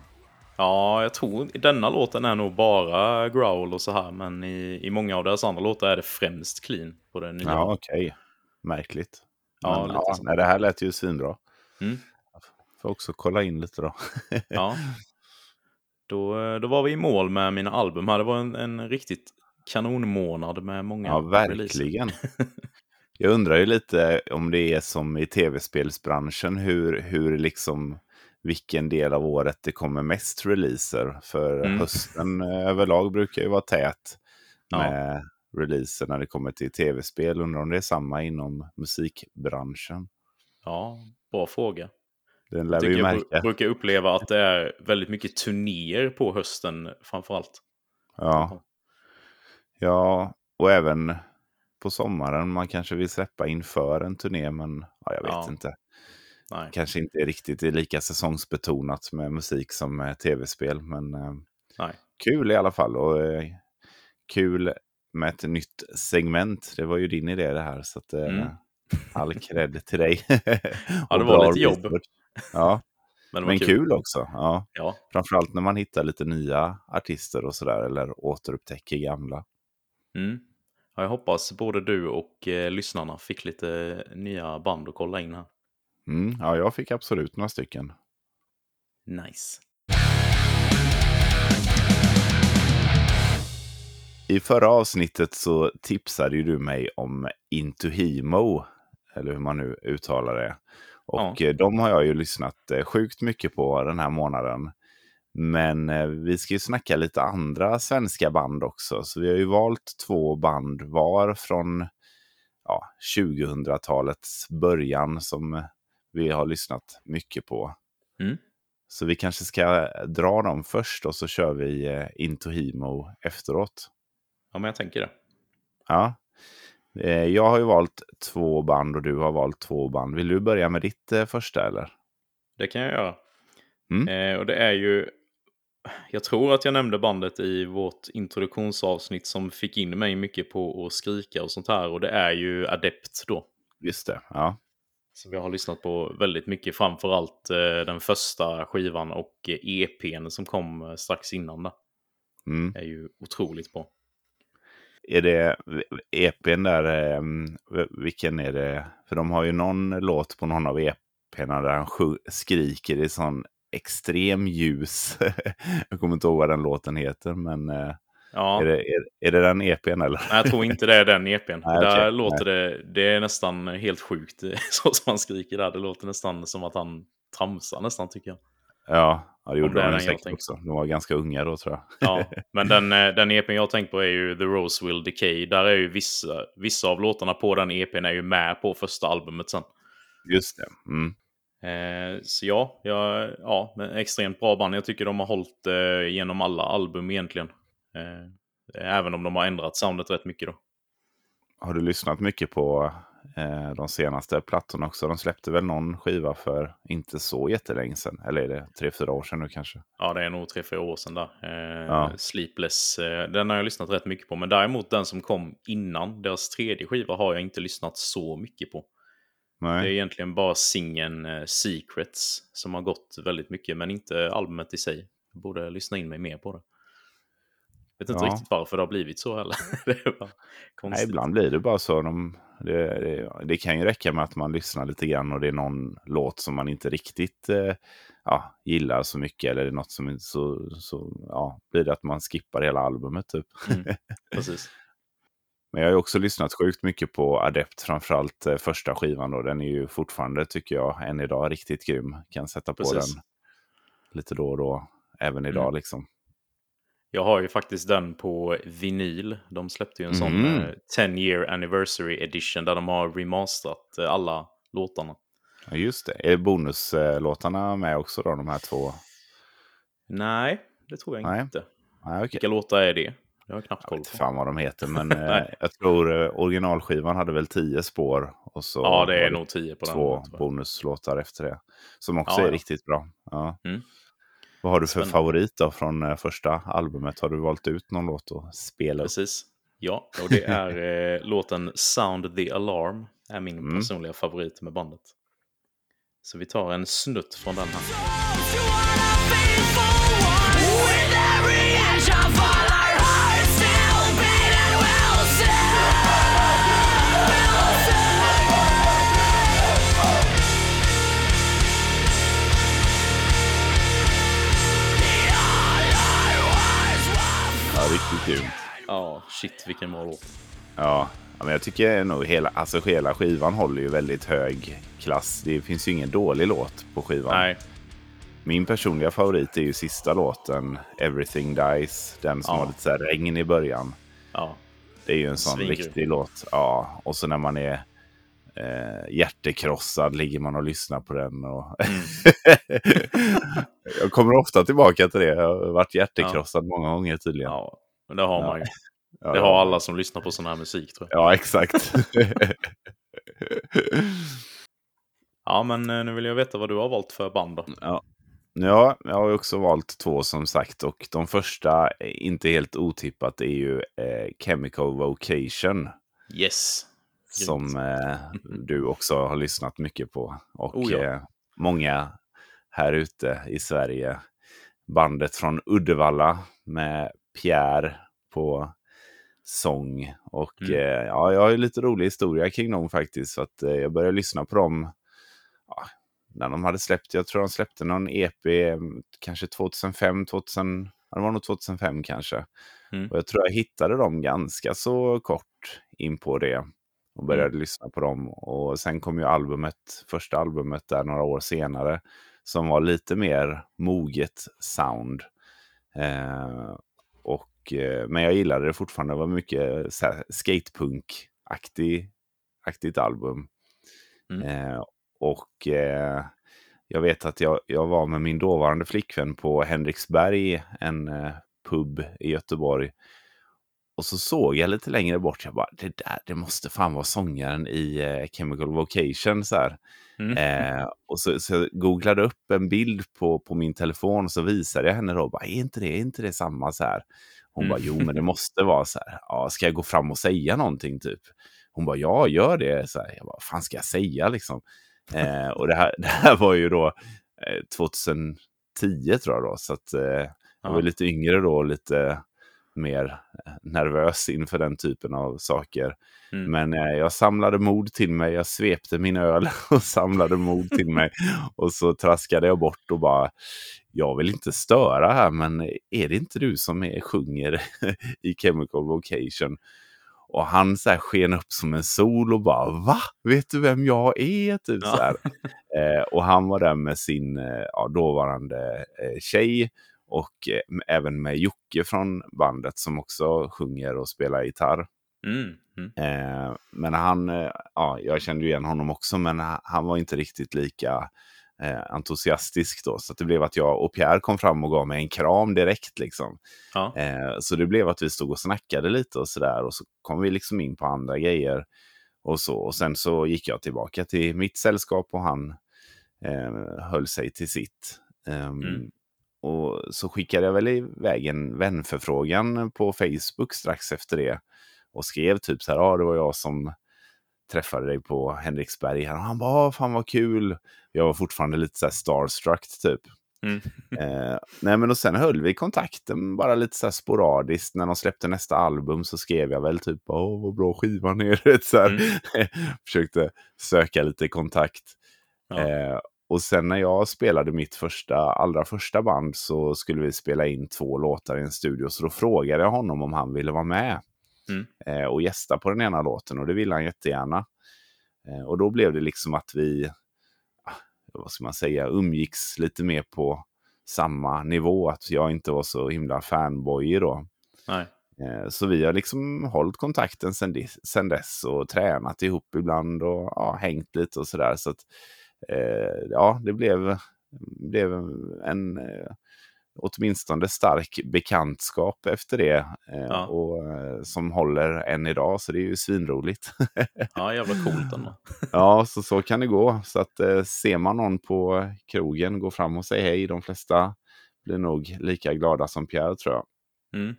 [SPEAKER 1] Ja, jag tror denna låten är nog bara growl och så här, men i, i många av deras andra låtar är det främst clean på den nya.
[SPEAKER 2] Ja, okej. Märkligt.
[SPEAKER 1] Ja,
[SPEAKER 2] Men,
[SPEAKER 1] lite
[SPEAKER 2] ja,
[SPEAKER 1] så.
[SPEAKER 2] nej, det här lät ju svinbra.
[SPEAKER 1] Mm.
[SPEAKER 2] Får också kolla in lite då.
[SPEAKER 1] Ja. Då, då var vi i mål med mina album här. Det var en, en riktigt kanonmånad med många
[SPEAKER 2] Ja, verkligen. Jag undrar ju lite om det är som i tv-spelsbranschen, hur, hur liksom, vilken del av året det kommer mest releaser. För
[SPEAKER 1] Mm.
[SPEAKER 2] hösten eh, överlag brukar ju vara tät
[SPEAKER 1] Ja.
[SPEAKER 2] med releaser när det kommer till tv-spel. Undrar om det är samma inom musikbranschen.
[SPEAKER 1] Ja, bra fråga.
[SPEAKER 2] Den lär
[SPEAKER 1] Jag
[SPEAKER 2] vi ju
[SPEAKER 1] jag
[SPEAKER 2] märka.
[SPEAKER 1] bru- brukar uppleva att det är väldigt mycket turnéer på hösten framförallt.
[SPEAKER 2] Ja. ja, och även på sommaren. Man kanske vill släppa inför en turné, men ja, jag vet
[SPEAKER 1] Ja.
[SPEAKER 2] inte.
[SPEAKER 1] Nej.
[SPEAKER 2] kanske inte riktigt är lika säsongsbetonat med musik som med tv-spel. Men eh,
[SPEAKER 1] Nej.
[SPEAKER 2] kul i alla fall. Och eh, kul med ett nytt segment. Det var ju din idé det här. Så att, eh,
[SPEAKER 1] Mm.
[SPEAKER 2] all cred till dig.
[SPEAKER 1] Ja, det var lite jobb.
[SPEAKER 2] research. Ja,
[SPEAKER 1] Men,
[SPEAKER 2] men kul. också. Ja.
[SPEAKER 1] Ja,
[SPEAKER 2] Framförallt när man hittar lite nya artister och sådär. Eller återupptäcker gamla.
[SPEAKER 1] mm. Ja, jag hoppas både du och eh, lyssnarna fick lite nya band att kolla in här.
[SPEAKER 2] Mm, ja, jag fick absolut några stycken.
[SPEAKER 1] Nice.
[SPEAKER 2] I förra avsnittet så tipsade ju du mig om Into Hemo, eller hur man nu uttalar det. Och
[SPEAKER 1] Ja.
[SPEAKER 2] eh, de har jag ju lyssnat eh, sjukt mycket på den här månaden. Men eh, vi ska ju snacka lite andra svenska band också. Så vi har ju valt två band var från ja, 2000-talets början som vi har lyssnat mycket på.
[SPEAKER 1] Mm.
[SPEAKER 2] Så vi kanske ska dra dem först och så kör vi eh, Into Hemo efteråt.
[SPEAKER 1] Ja, men jag tänker det.
[SPEAKER 2] Ja. Eh, Jag har ju valt två band och du har valt två band. Vill du börja med ditt eh, första eller?
[SPEAKER 1] Det kan jag göra.
[SPEAKER 2] Mm.
[SPEAKER 1] Eh, och det är ju... Jag tror att jag nämnde bandet i vårt introduktionsavsnitt som fick in mig mycket på att skrika och sånt här. Och det är ju Adept då.
[SPEAKER 2] Just det, ja.
[SPEAKER 1] Som jag har lyssnat på väldigt mycket, framförallt eh, den första skivan och EPn som kom eh, strax innan. Där.
[SPEAKER 2] Mm.
[SPEAKER 1] är ju otroligt bra.
[SPEAKER 2] Är det EPn där, eh, vilken är det? För de har ju någon låt på någon av EPn där han skriker i sån extrem ljus. jag kommer inte ihåg vad den låten heter, men eh,
[SPEAKER 1] Ja,
[SPEAKER 2] är, det, är, är det den EPn eller?
[SPEAKER 1] Nej, jag tror inte det är den EPn.
[SPEAKER 2] Nej,
[SPEAKER 1] där
[SPEAKER 2] okej,
[SPEAKER 1] låter det, det är nästan helt sjukt så som han skriker där. Det låter nästan som att han tramsar nästan tycker jag.
[SPEAKER 2] Ja, ja det gjorde de
[SPEAKER 1] den
[SPEAKER 2] säkert också. De var ganska unga då tror jag.
[SPEAKER 1] Ja, men den, eh, den EPn jag tänkt på är ju The Rose Will Decay. Där är ju vissa, vissa av låtarna på den EPn är ju med på första albumet sen.
[SPEAKER 2] Just det. Mm.
[SPEAKER 1] Eh, så ja, ja, ja, extremt bra band. Jag tycker de har hållit eh, genom alla album egentligen. Eh, även om de har ändrat soundet rätt mycket då.
[SPEAKER 2] Har du lyssnat mycket på de senaste plattorna också? De släppte väl någon skiva för inte så jättelänge sedan. Eller är det tre, fyra år sedan nu kanske?
[SPEAKER 1] Ja, det är nog tre, fyra år sedan där. Eh,
[SPEAKER 2] Ja.
[SPEAKER 1] Sleepless, eh, den har jag lyssnat rätt mycket på. Men däremot den som kom innan, deras tredje skiva, har jag inte lyssnat så mycket på. Det är
[SPEAKER 2] Nej.
[SPEAKER 1] egentligen bara singeln eh, Secrets som har gått väldigt mycket, men inte albumet i sig. Jag borde lyssna in mig mer på det. Vet inte
[SPEAKER 2] Ja.
[SPEAKER 1] riktigt varför det har blivit så heller.
[SPEAKER 2] Nej, ibland blir det bara så. De, det, det, det kan ju räcka med att man lyssnar lite grann och det är någon låt som man inte riktigt eh, ja, gillar så mycket. Eller det är något som så, så ja, blir det att man skippar hela albumet typ.
[SPEAKER 1] Mm, precis.
[SPEAKER 2] Men jag har också lyssnat sjukt mycket på Adept, framförallt eh, första skivan då. Den är ju fortfarande, tycker jag, än idag riktigt grym. Kan sätta på
[SPEAKER 1] Precis.
[SPEAKER 2] den lite då och då, även idag
[SPEAKER 1] Mm.
[SPEAKER 2] liksom.
[SPEAKER 1] Jag har ju faktiskt den på vinyl. De släppte ju en sån
[SPEAKER 2] Mhm.
[SPEAKER 1] eh, 10 year anniversary edition där de har remasterat eh, alla låtarna.
[SPEAKER 2] Ja, just det. Är bonuslåtarna med också då, de här två?
[SPEAKER 1] Nej, det tror jag
[SPEAKER 2] Nej.
[SPEAKER 1] inte.
[SPEAKER 2] Nej, okej.
[SPEAKER 1] Vilka låtar är det? Det har jag knappt
[SPEAKER 2] Jag
[SPEAKER 1] koll
[SPEAKER 2] vet inte
[SPEAKER 1] på.
[SPEAKER 2] fan vad de heter, men eh, jag tror eh, originalskivan hade väl tio spår. Och så
[SPEAKER 1] Ja, det är nog 10 på den.
[SPEAKER 2] två
[SPEAKER 1] jag.
[SPEAKER 2] bonuslåtar efter det. Som också
[SPEAKER 1] Ja,
[SPEAKER 2] är
[SPEAKER 1] ja.
[SPEAKER 2] riktigt bra. Ja.
[SPEAKER 1] Mm.
[SPEAKER 2] Vad har du för
[SPEAKER 1] Spännande.
[SPEAKER 2] favorit då från eh, första albumet? Har du valt ut någon låt att spela upp?
[SPEAKER 1] Precis. Ja, och det är eh, låten Sound the Alarm. är min
[SPEAKER 2] Mm.
[SPEAKER 1] personliga favorit med bandet. Så vi tar en snutt från den här.
[SPEAKER 2] Riktigt grymt.
[SPEAKER 1] Ja, shit vilken bra låt.
[SPEAKER 2] Ja, ja, men jag tycker nog hela, alltså hela skivan håller ju väldigt hög klass. Det finns ju ingen dålig låt på skivan.
[SPEAKER 1] Nej,
[SPEAKER 2] Min personliga favorit är ju sista låten, Everything Dies. Den som
[SPEAKER 1] Ja.
[SPEAKER 2] har lite så här regn i början.
[SPEAKER 1] ja,
[SPEAKER 2] Det är ju en sån
[SPEAKER 1] Svingrym.
[SPEAKER 2] riktig låt. Ja, och så när man är eh, hjärtekrossad ligger man och lyssnar på den. Och
[SPEAKER 1] Mm.
[SPEAKER 2] jag kommer ofta tillbaka till det. Jag har varit hjärtekrossad många gånger tydligen.
[SPEAKER 1] ja. Men det har man ju.
[SPEAKER 2] Ja,
[SPEAKER 1] Det
[SPEAKER 2] ja.
[SPEAKER 1] har alla som lyssnar på sån här musik tror jag.
[SPEAKER 2] Ja, exakt.
[SPEAKER 1] Ja, men eh, nu vill jag veta vad du har valt för band då.
[SPEAKER 2] Ja, jag har också valt två som sagt och de första, eh, inte helt otippat, är ju eh, Chemical Vocation.
[SPEAKER 1] Yes.
[SPEAKER 2] Som eh, du också har lyssnat mycket på. Och
[SPEAKER 1] Oh ja.
[SPEAKER 2] eh, många här ute i Sverige. Bandet från Uddevalla med Pierre på sång. Och
[SPEAKER 1] Mm.
[SPEAKER 2] eh, ja, jag har ju lite rolig historia kring dem faktiskt. Så att, eh, jag började lyssna på dem ja, när de hade släppt, jag tror de släppte någon EP eh, kanske 2005, 2000, ja, det var nog 2005 kanske.
[SPEAKER 1] Mm.
[SPEAKER 2] Och jag tror jag hittade dem ganska så kort in på det och började lyssna på dem. Och sen kom ju albumet, första albumet där några år senare som var lite mer moget sound. Eh, och, eh, men jag gillade det fortfarande, det var mycket här skatepunk-aktigt aktigt album.
[SPEAKER 1] Mm.
[SPEAKER 2] Eh, och eh, jag vet att jag, jag var med min dåvarande flickvän på Henriksberg, en eh, pub i Göteborg. Och så såg jag lite längre bort, jag bara, det där, det måste fan vara sångaren i eh, Chemical Vocation. Så här.
[SPEAKER 1] Mm.
[SPEAKER 2] Eh, och så, så jag googlade upp en bild på, på min telefon och så visade jag henne då, bara, är inte det, är inte det samma så här? Hon
[SPEAKER 1] Mm.
[SPEAKER 2] bara, jo men det måste vara så här. Ja, ska jag gå fram och säga någonting typ? Hon bara, ja gör det. Så här, jag bara, fan ska jag säga liksom? Eh, och det här, det här var ju då eh, 2010 tror jag då. Så att, eh, jag var lite yngre då lite mer eh, nervös inför den typen av saker.
[SPEAKER 1] Mm.
[SPEAKER 2] Men eh, jag samlade mod till mig, jag svepte min öl och samlade mod till mig. Och så traskade jag bort och bara, jag vill inte störa här, men är det inte du som är, sjunger i Chemical Vocation? Och han så här sken upp som en sol och bara, va? Vet du vem jag är? Typ
[SPEAKER 1] Ja.
[SPEAKER 2] så här. Eh, och han var där med sin eh, dåvarande eh, tjej och eh, även med Jocke från bandet som också sjunger och spelar gitarr.
[SPEAKER 1] Mm. Mm.
[SPEAKER 2] Eh, men han, eh, ja, jag kände igen honom också, men ha- han var inte riktigt lika eh, entusiastisk då. Så det blev att jag och Pierre kom fram och gav mig en kram direkt liksom.
[SPEAKER 1] Ja.
[SPEAKER 2] Eh, så det blev att vi stod och snackade lite och sådär. Och så kom vi liksom in på andra grejer och så. Och sen så gick jag tillbaka till mitt sällskap och han eh, höll sig till sitt. Ehm,
[SPEAKER 1] Mm.
[SPEAKER 2] Och så skickade jag väl iväg en vänförfrågan på Facebook strax efter det. Och skrev typ så här, ja det var jag som träffade dig på Henriksberg. här." Och han bara, "Ah, fan vad kul. Jag var fortfarande lite så här starstruck typ.
[SPEAKER 1] Mm.
[SPEAKER 2] Eh, nej men och sen höll vi kontakten bara lite så här sporadiskt. När de släppte nästa album så skrev jag väl typ, åh vad bra skivan är. Så här. Försökte söka lite kontakt.
[SPEAKER 1] Ja.
[SPEAKER 2] Eh, och sen när jag spelade mitt första, allra första band så skulle vi spela in två låtar i en studio. Så då frågade jag honom om han ville vara med
[SPEAKER 1] Mm.
[SPEAKER 2] eh, och gästa på den ena låten. Och det ville han jättegärna. Eh, och då blev det liksom att vi, ah, vad ska man säga, umgicks lite mer på samma nivå. Att jag inte var så himla fanboy då.
[SPEAKER 1] Nej.
[SPEAKER 2] Eh, Så vi har liksom hållit kontakten sen, dess och tränat ihop ibland och ja, hängt lite och sådär. Så att, ja, det blev, blev en eh, åtminstone stark bekantskap efter det. Eh,
[SPEAKER 1] Ja.
[SPEAKER 2] och, eh, som håller än idag, så det är ju svinroligt.
[SPEAKER 1] Ja, jävla coolt ändå.
[SPEAKER 2] ja, så så kan det gå. Så att eh, ser man någon på krogen, gå fram och säg hej. De flesta blir nog lika glada som Pierre tror jag.
[SPEAKER 1] Mm.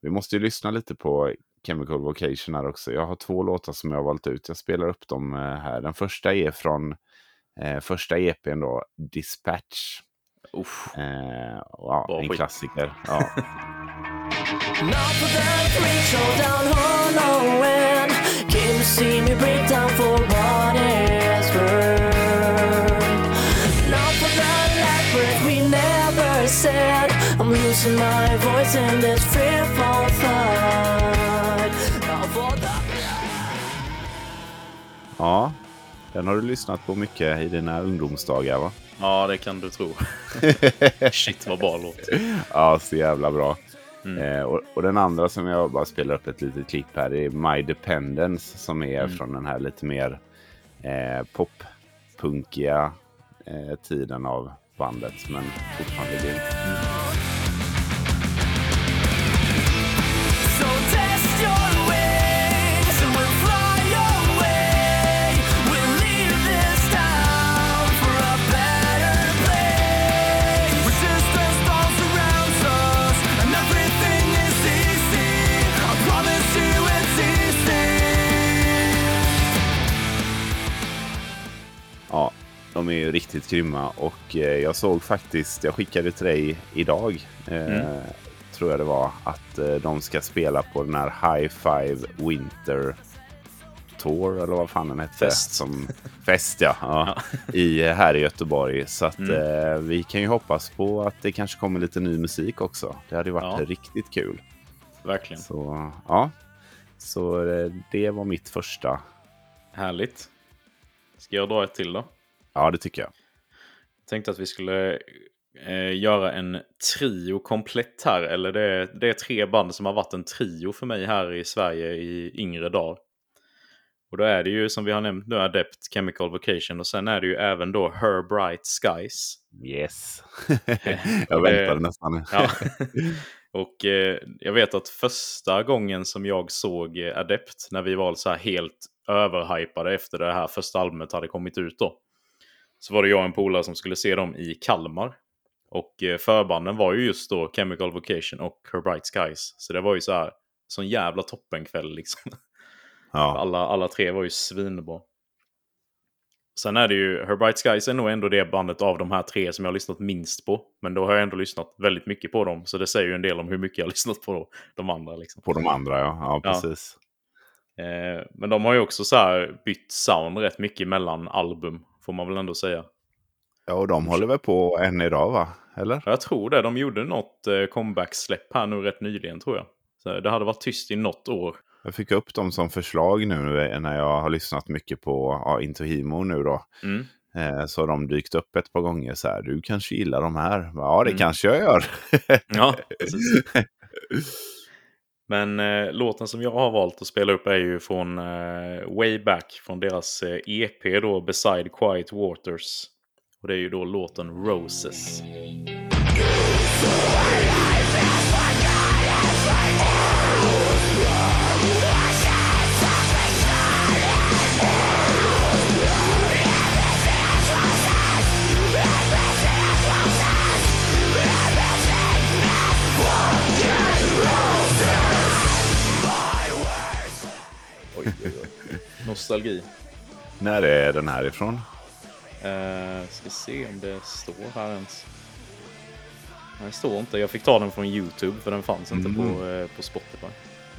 [SPEAKER 2] Vi måste ju lyssna lite på Chemical Vocation här också. Jag har två låtar som jag har valt ut. Jag spelar upp dem eh, här. Den första är från eh, första EPn då, Dispatch.
[SPEAKER 1] Uff.
[SPEAKER 2] Eh, ja, en
[SPEAKER 1] skit.
[SPEAKER 2] klassiker. Ja. Ja, den har du lyssnat på mycket i dina ungdomsdagar va?
[SPEAKER 1] Ja, det kan du tro. Shit vad bra låt.
[SPEAKER 2] Ja, så jävla bra.
[SPEAKER 1] Mm.
[SPEAKER 2] Eh, och, och den andra som jag bara spelar upp ett litet klipp här är My Dependence som är
[SPEAKER 1] Mm.
[SPEAKER 2] från den här lite mer eh, pop-punkiga eh, tiden av bandet. Men fortfarande grym.
[SPEAKER 3] So
[SPEAKER 2] de är ju riktigt grymma och eh, jag såg faktiskt, jag skickade till dig idag, eh, tror jag det var, att eh, de ska spela på den här High Five Winter Tour eller vad fan den hette.
[SPEAKER 1] Fest.
[SPEAKER 2] Som, fest ja, ja, I, här i Göteborg. Så att eh, vi kan ju hoppas på att det kanske kommer lite ny musik också. Det hade ju varit
[SPEAKER 1] Ja.
[SPEAKER 2] riktigt kul.
[SPEAKER 1] Verkligen.
[SPEAKER 2] Så ja, så det var mitt första.
[SPEAKER 1] Härligt. Ska jag dra ett till då?
[SPEAKER 2] Ja, det tycker jag.
[SPEAKER 1] Tänkte att vi skulle eh, göra en trio komplett här. Eller det är, det är tre band som har varit en trio för mig här i Sverige i yngre dagar. Och då är det ju som vi har nämnt nu Adept, Chemical Vocation och sen är det ju även då Her Bright Skies.
[SPEAKER 2] Yes. Jag väntade nästan.
[SPEAKER 1] Ja. och eh, jag vet att första gången som jag såg eh, Adept, när vi var så här helt överhypade efter det här första albumet hade kommit ut då. Så var det jag och en polare som skulle se dem i Kalmar. Och eh, förbanden var ju just då Chemical Vocation och Her Bright Skies. Så det var ju så här, sån jävla toppenkväll liksom.
[SPEAKER 2] Ja.
[SPEAKER 1] Alla, alla tre var ju svinbra. Sen är det ju, Her Bright Skies är nog ändå det bandet av de här tre som jag har lyssnat minst på. Men då har jag ändå lyssnat väldigt mycket på dem. Så det säger ju en del om hur mycket jag har lyssnat på de andra. Liksom.
[SPEAKER 2] På de andra, ja. Ja,
[SPEAKER 1] Ja.
[SPEAKER 2] precis.
[SPEAKER 1] Eh, men de har ju också så här bytt sound rätt mycket mellan album. Får man väl ändå säga.
[SPEAKER 2] Ja, och de håller väl på än idag, va? Eller?
[SPEAKER 1] Ja, Jag tror det. De gjorde något eh, comeback-släpp här nu rätt nyligen tror jag. Så det hade varit tyst i något år.
[SPEAKER 2] Jag fick upp dem som förslag nu när jag har lyssnat mycket på ja, Intohimo nu då.
[SPEAKER 1] Mm.
[SPEAKER 2] Eh, så har de dykt upp ett par gånger så här. Du kanske gillar de här? Ja, det
[SPEAKER 1] Mm.
[SPEAKER 2] kanske jag gör.
[SPEAKER 1] Ja, precis. Men eh, låten som jag har valt att spela upp är ju från eh, Way Back, från deras eh, EP då, Beside Quiet Waters. Och det är ju då låten Roses. Oj, oj, oj. Nostalgi.
[SPEAKER 2] när är den här ifrån?
[SPEAKER 1] Uh, ska se om det står här ens. Nej, det står inte. Jag fick ta den från YouTube för den fanns inte
[SPEAKER 2] Mm.
[SPEAKER 1] på, eh, på Spotify.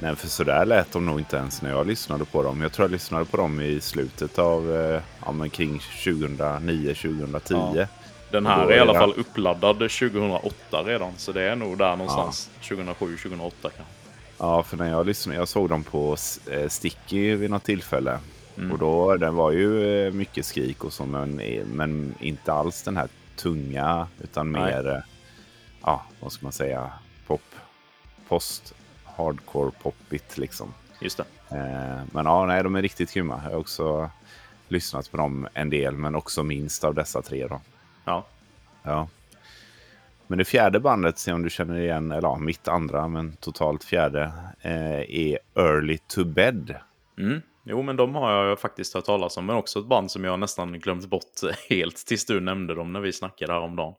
[SPEAKER 2] Nej, för så där lät de nog inte ens när jag lyssnade på dem. Jag tror jag lyssnade på dem i slutet av, eh, ja men kring 2009-2010.
[SPEAKER 1] Ja. Den här är i alla fall uppladdad 2008 redan. Så det är nog där någonstans 2007-2008 kanske.
[SPEAKER 2] Ja, för när jag lyssnade, jag såg dem på eh, Sticky vid något tillfälle.
[SPEAKER 1] Mm.
[SPEAKER 2] Och då, den var ju eh, mycket skrik och så, men, men inte alls den här tunga, utan
[SPEAKER 1] Nej.
[SPEAKER 2] mer, eh, ja, vad ska man säga, pop, post, hardcore poppigt liksom.
[SPEAKER 1] Just det.
[SPEAKER 2] Eh, men ja, nej, de är riktigt grymma. Jag har också lyssnat på dem en del, men också minst av dessa tre då.
[SPEAKER 1] Ja.
[SPEAKER 2] Ja. Men det fjärde bandet, se om du känner igen, eller ja, mitt andra, men totalt fjärde, eh, är Early to Bed.
[SPEAKER 1] Mm. Jo, men de har jag faktiskt hört talas om. Men också ett band som jag nästan glömt bort helt tills du nämnde dem när vi snackade häromdagen.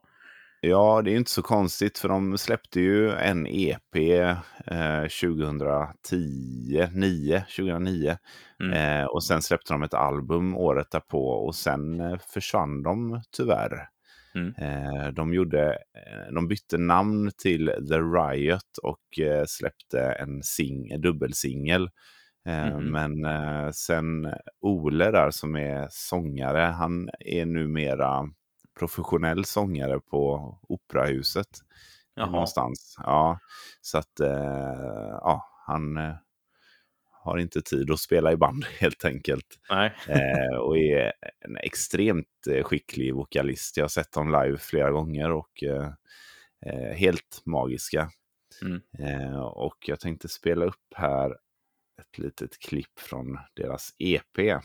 [SPEAKER 2] Ja, det är inte så konstigt, för de släppte ju en EP eh, 2010, 9, 2009.
[SPEAKER 1] Mm.
[SPEAKER 2] Eh, och sen släppte de ett album året därpå och sen eh, försvann de tyvärr.
[SPEAKER 1] Mm.
[SPEAKER 2] Eh, de, gjorde, eh, de bytte namn till The Riot och eh, släppte en sing, dubbelsingel. Eh,
[SPEAKER 1] Mhm.
[SPEAKER 2] Men sen Ole där som är sångare, han är numera professionell sångare på Operahuset.
[SPEAKER 1] Jaha.
[SPEAKER 2] Någonstans. Ja, så att ja, han har inte tid att spela i band helt enkelt.
[SPEAKER 1] Nej.
[SPEAKER 2] Eh, och är en extremt eh, skicklig vokalist. Jag har sett dem live flera gånger och eh, eh, helt magiska.
[SPEAKER 1] Mm.
[SPEAKER 2] Eh, och jag tänkte spela upp här ett litet klipp från deras EP.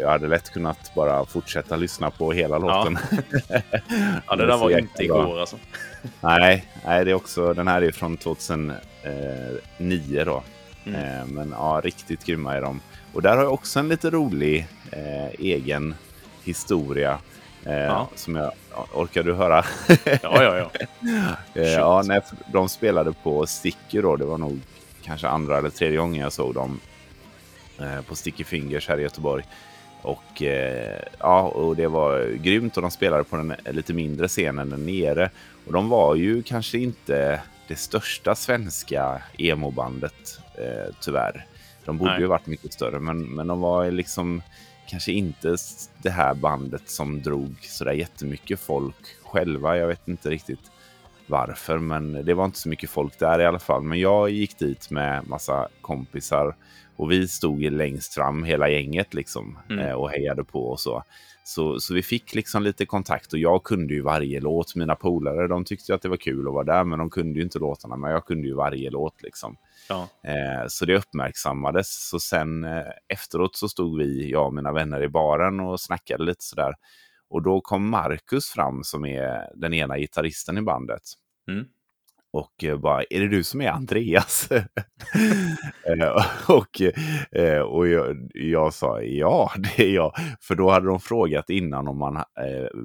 [SPEAKER 2] Jag hade lätt kunnat bara fortsätta lyssna på hela låten.
[SPEAKER 1] Ja, det
[SPEAKER 2] är
[SPEAKER 1] där var inte igår alltså.
[SPEAKER 2] Nej, nej, det är också, den här är från 2009 då.
[SPEAKER 1] Mm.
[SPEAKER 2] Eh, men ja, riktigt grymma är de. Och där har jag också en lite rolig eh, egen historia. Eh,
[SPEAKER 1] Ja.
[SPEAKER 2] Som jag, ja, orkar du höra?
[SPEAKER 1] Ja, ja, ja.
[SPEAKER 2] Eh, ja, när de spelade på Sticky då, det var nog kanske andra eller tredje gången jag såg dem eh, på Sticky Fingers här i Göteborg. Och, eh, ja, och det var grymt och de spelade på den lite mindre scenen där nere. Och de var ju kanske inte det största svenska emo-bandet, eh, tyvärr. De borde
[SPEAKER 1] Nej.
[SPEAKER 2] ju varit mycket större, men, men de var liksom kanske inte det här bandet som drog sådär jättemycket folk själva. Jag vet inte riktigt varför, men det var inte så mycket folk där i alla fall. Men jag gick dit med massa kompisar och vi stod längst fram hela gänget liksom
[SPEAKER 1] Mm.
[SPEAKER 2] eh, och hejade på och så. så. Så vi fick liksom lite kontakt och jag kunde ju varje låt. Mina polare de tyckte att det var kul att vara där men de kunde ju inte låtarna. Men jag kunde ju varje låt liksom.
[SPEAKER 1] ja.
[SPEAKER 2] Eh, så det uppmärksammades. Så sen eh, efteråt så stod vi, jag och mina vänner i baren och snackade lite sådär. Och då kom Marcus fram som är den ena gitarristen i bandet.
[SPEAKER 1] Mm.
[SPEAKER 2] och eh, bara, är det du som är Andreas? Eh, och eh, och jag, jag sa, ja, det är jag. För då hade de frågat innan om man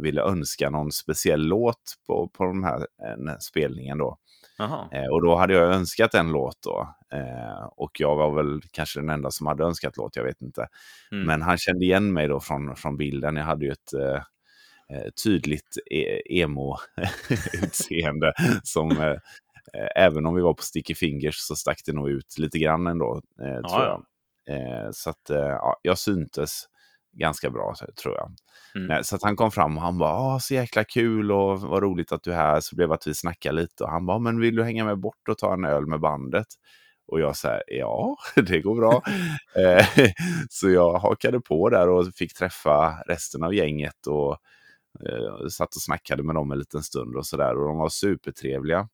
[SPEAKER 2] ville önska någon speciell låt på, på den här spelningen då.
[SPEAKER 1] Jaha.
[SPEAKER 2] Eh, och då hade jag önskat en låt då. Eh, och jag var väl kanske den enda som hade önskat låt, jag vet inte.
[SPEAKER 1] Mm.
[SPEAKER 2] Men han kände igen mig då från, från bilden. Jag hade ju ett eh, eh, tydligt e- emo-utseende som eh, även om vi var på Sticky Fingers så stack det nog ut lite grann ändå, eh, tror
[SPEAKER 1] ja.
[SPEAKER 2] jag. Eh, så att ja, jag syntes ganska bra, tror jag.
[SPEAKER 1] Mm.
[SPEAKER 2] Så att han kom fram och han bara, "Ah, så jäkla kul och vad roligt att du är här. Så blev att vi snackade lite och han bara, men vill du hänga med bort och ta en öl med bandet? Och jag sa, ja, det går bra. Eh, så jag hakade på där och fick träffa resten av gänget och eh, satt och snackade med dem en liten stund och sådär. Och de var supertrevliga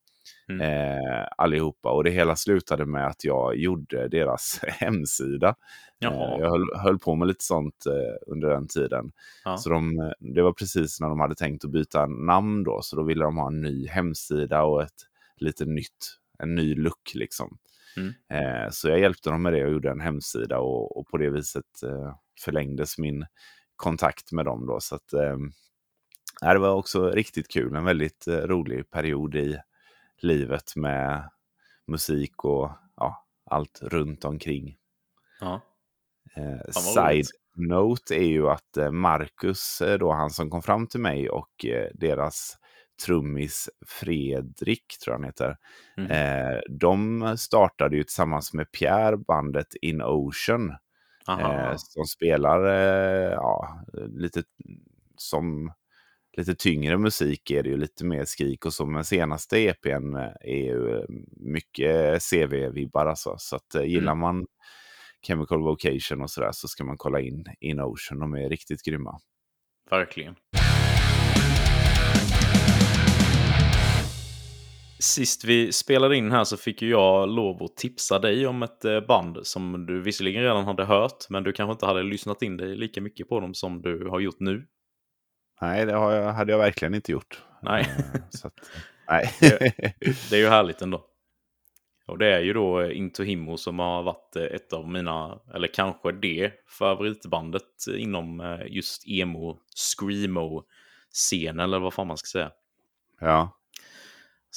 [SPEAKER 1] Mm.
[SPEAKER 2] eh, allihopa. Och det hela slutade med att jag gjorde deras hemsida.
[SPEAKER 1] Jaha.
[SPEAKER 2] Eh, jag höll, höll på med lite sånt eh, under den tiden.
[SPEAKER 1] Ja.
[SPEAKER 2] Så de, det var precis när de hade tänkt att byta namn då, så då ville de ha en ny hemsida och ett lite nytt, en ny look liksom.
[SPEAKER 1] Mm.
[SPEAKER 2] Eh, så jag hjälpte dem med det och gjorde en hemsida och, och på det viset eh, förlängdes min kontakt med dem då. Så att, eh, det var också riktigt kul, en väldigt eh, rolig period i livet med musik och ja, allt runt omkring.
[SPEAKER 1] Ja.
[SPEAKER 2] Eh, side note är ju att eh, Marcus, då han som kom fram till mig och deras trummis Fredrik, tror jag han heter,
[SPEAKER 1] Mm.
[SPEAKER 2] eh, de startade ju tillsammans med Pierre bandet In Ocean, eh, som spelar eh, ja, lite som lite tyngre musik är det ju lite mer skrik och så, men senaste EPn är ju mycket CV-vibbar alltså. Så att eh, gillar
[SPEAKER 1] Mm.
[SPEAKER 2] man Chemical Vocation och sådär så ska man kolla in In Ocean, de är riktigt grymma.
[SPEAKER 1] Verkligen. Sist vi spelade in här så fick ju jag lov att tipsa dig om ett eh, band som du visserligen redan hade hört, men du kanske inte hade lyssnat in dig lika mycket på dem som du har gjort nu.
[SPEAKER 2] Nej, det har jag, hade jag verkligen inte gjort.
[SPEAKER 1] Nej.
[SPEAKER 2] Eh, så att, nej.
[SPEAKER 1] Det är ju härligt ändå. Och det är ju då eh, Into Himmo som har varit ett av mina, eller kanske det, favoritbandet inom just emo, screamo-scenen, eller vad fan man ska säga.
[SPEAKER 2] ja.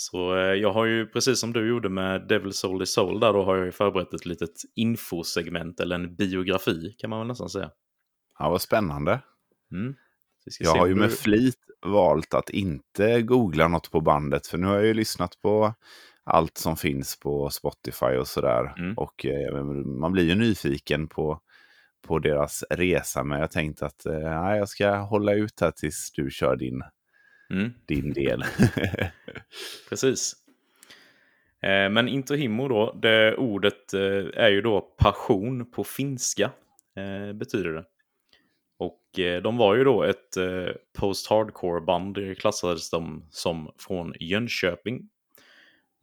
[SPEAKER 1] Så eh, jag har ju, precis som du gjorde med Devil Soul is Soul, där då har jag ju förberett ett litet infosegment, eller en biografi kan man väl nästan säga.
[SPEAKER 2] ja, vad spännande.
[SPEAKER 1] Mm.
[SPEAKER 2] Jag har ju med
[SPEAKER 1] du-
[SPEAKER 2] flit valt att inte googla något på bandet, för nu har jag ju lyssnat på allt som finns på Spotify och sådär.
[SPEAKER 1] Mm.
[SPEAKER 2] Och eh, man blir ju nyfiken på, på deras resa, men jag tänkte att eh, jag ska hålla ut här tills du kör din,
[SPEAKER 1] Mm.
[SPEAKER 2] din del.
[SPEAKER 1] Precis. Eh, men Into Himmo då, det ordet eh, är ju då passion på finska, eh, betyder det. Och de var ju då ett post-hardcore-band, det klassades de som från Jönköping.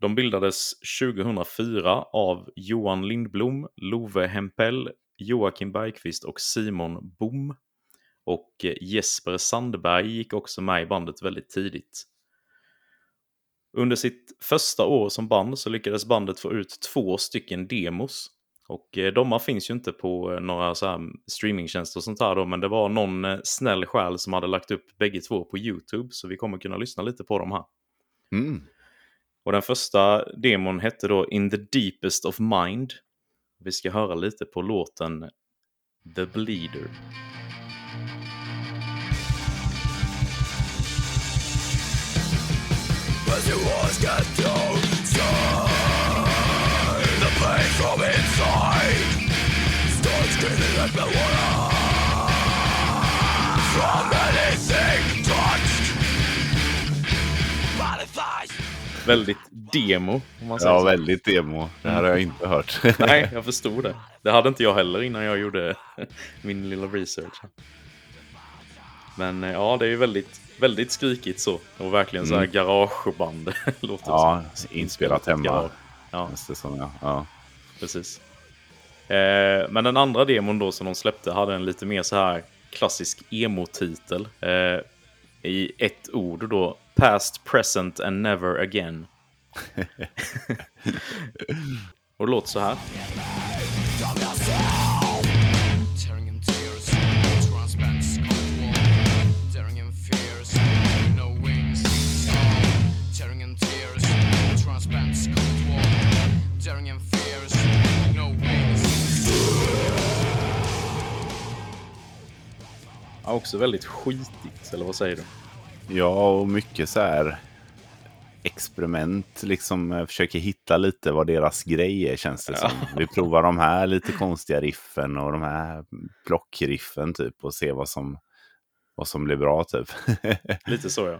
[SPEAKER 1] De bildades 2004 av Johan Lindblom, Love Hempel, Joakim Bergqvist och Simon Bom. Och eh, Jesper Sandberg gick också med i bandet väldigt tidigt. Under sitt första år som band så lyckades bandet få ut två stycken demos. Och eh, de här finns ju inte på eh, några så här streamingtjänster och sånt här då, men det var någon snäll själ som hade lagt upp bägge två på YouTube, så vi kommer kunna lyssna lite på dem här.
[SPEAKER 2] Mm.
[SPEAKER 1] Och den första demon hette då In the Deepest of Mind. Vi ska höra lite på låten The Bleeder. Väldigt demo, om man säger
[SPEAKER 2] Ja,
[SPEAKER 1] så.
[SPEAKER 2] väldigt demo. Det här har jag inte hört.
[SPEAKER 1] Nej, jag förstod det. Det hade inte jag heller innan jag gjorde min lilla research. Men eh, ja, det är ju väldigt, väldigt skrikigt så. Och verkligen så här
[SPEAKER 2] Mm.
[SPEAKER 1] garageband. låter
[SPEAKER 2] Ja,
[SPEAKER 1] som.
[SPEAKER 2] inspelat hemma.
[SPEAKER 1] Ja,
[SPEAKER 2] det som, ja. ja.
[SPEAKER 1] precis. Eh, men den andra demon då som de släppte hade en lite mer så här klassisk emo-titel. Eh, I ett ord då. Past, present and never again. Och det låter så här. Ja, också väldigt skitigt, eller vad säger du?
[SPEAKER 2] Ja, och mycket så här experiment. Liksom eh, försöker hitta lite vad deras grej är känns det som. Vi provar de här lite konstiga riffen och de här plockriffen typ och se vad som, vad som blir bra typ.
[SPEAKER 1] Lite så ja.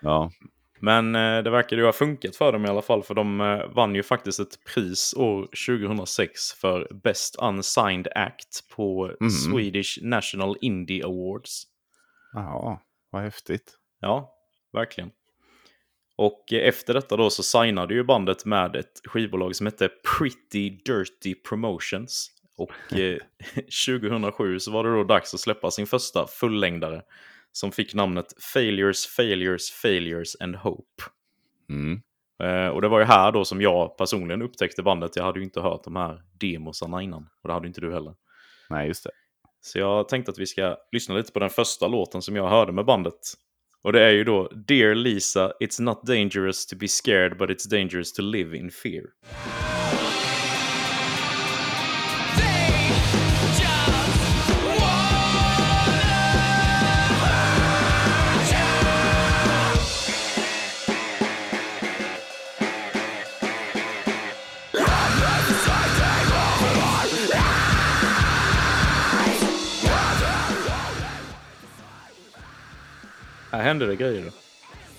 [SPEAKER 2] ja,
[SPEAKER 1] Men eh, det verkar ju ha funkat för dem i alla fall, för de eh, vann ju faktiskt ett pris år 2006 för Best Unsigned Act på
[SPEAKER 2] Mhm.
[SPEAKER 1] Swedish National Indie Awards.
[SPEAKER 2] Jaha, vad häftigt.
[SPEAKER 1] Ja, verkligen. Och eh, efter detta då så signade ju bandet med ett skivbolag som hette Pretty Dirty Promotions. Och eh, 2007 så var det då dags att släppa sin första fullängdare som fick namnet Failures, Failures, Failures and Hope.
[SPEAKER 2] Mm.
[SPEAKER 1] Eh, och det var ju här då som jag personligen upptäckte bandet. Jag hade ju inte hört de här demosarna innan. Och det hade inte du heller.
[SPEAKER 2] Nej, just det.
[SPEAKER 1] Så jag tänkte att vi ska lyssna lite på den första låten som jag hörde med bandet. Och det är ju då Dear Lisa, it's not dangerous to be scared but it's dangerous to live in fear. Här hände det grejer.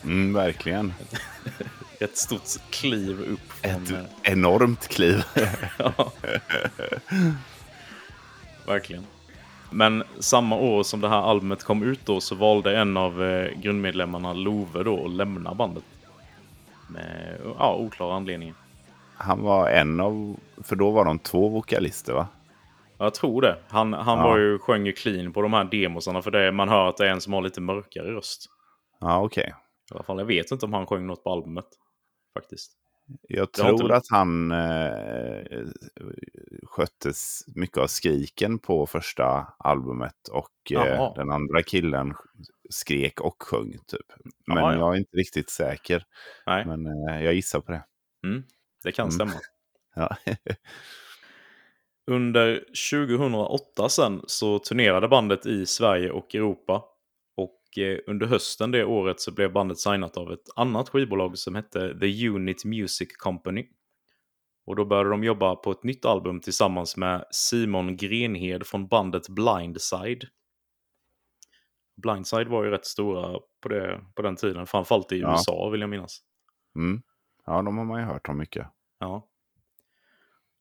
[SPEAKER 2] Mm, verkligen.
[SPEAKER 1] Ett stort kliv upp.
[SPEAKER 2] Ett enormt kliv.
[SPEAKER 1] Ja. Verkligen. Men samma år som det här albumet kom ut då så valde en av eh, grundmedlemmarna Love då att lämna bandet. Med ja, oklara anledningar.
[SPEAKER 2] Han var en av, för då var de två vokalister va?
[SPEAKER 1] Jag tror det. Han, han
[SPEAKER 2] Ja.
[SPEAKER 1] var ju, sjöng ju clean på de här demosarna för det, man hör att det är en som har lite mörkare röst.
[SPEAKER 2] Ja, okej.
[SPEAKER 1] I alla fall, jag vet inte om han sjöng något på albumet. Faktiskt.
[SPEAKER 2] Jag
[SPEAKER 1] Det inte
[SPEAKER 2] tror
[SPEAKER 1] lyft-
[SPEAKER 2] att han eh, sköttes mycket av skriken på första albumet och eh, den andra killen skrek och sjöng typ. Men
[SPEAKER 1] Jaha, ja.
[SPEAKER 2] jag är inte riktigt säker.
[SPEAKER 1] Nej,
[SPEAKER 2] Men eh, jag gissar på det.
[SPEAKER 1] mm, det kan
[SPEAKER 2] Mm.
[SPEAKER 1] stämma.
[SPEAKER 2] Ja.
[SPEAKER 1] Under 2008 sen så turnerade bandet i Sverige och Europa. Eh, under hösten det året så blev bandet signat av ett annat skivbolag som hette The Unit Music Company. Och då började de jobba på ett nytt album tillsammans med Simon Grenhed från bandet Blindside. Blindside var ju rätt stora på, det, på den tiden, framförallt i
[SPEAKER 2] Ja.
[SPEAKER 1] USA vill jag minnas.
[SPEAKER 2] Mm. ja, de har man ju hört om mycket.
[SPEAKER 1] Ja.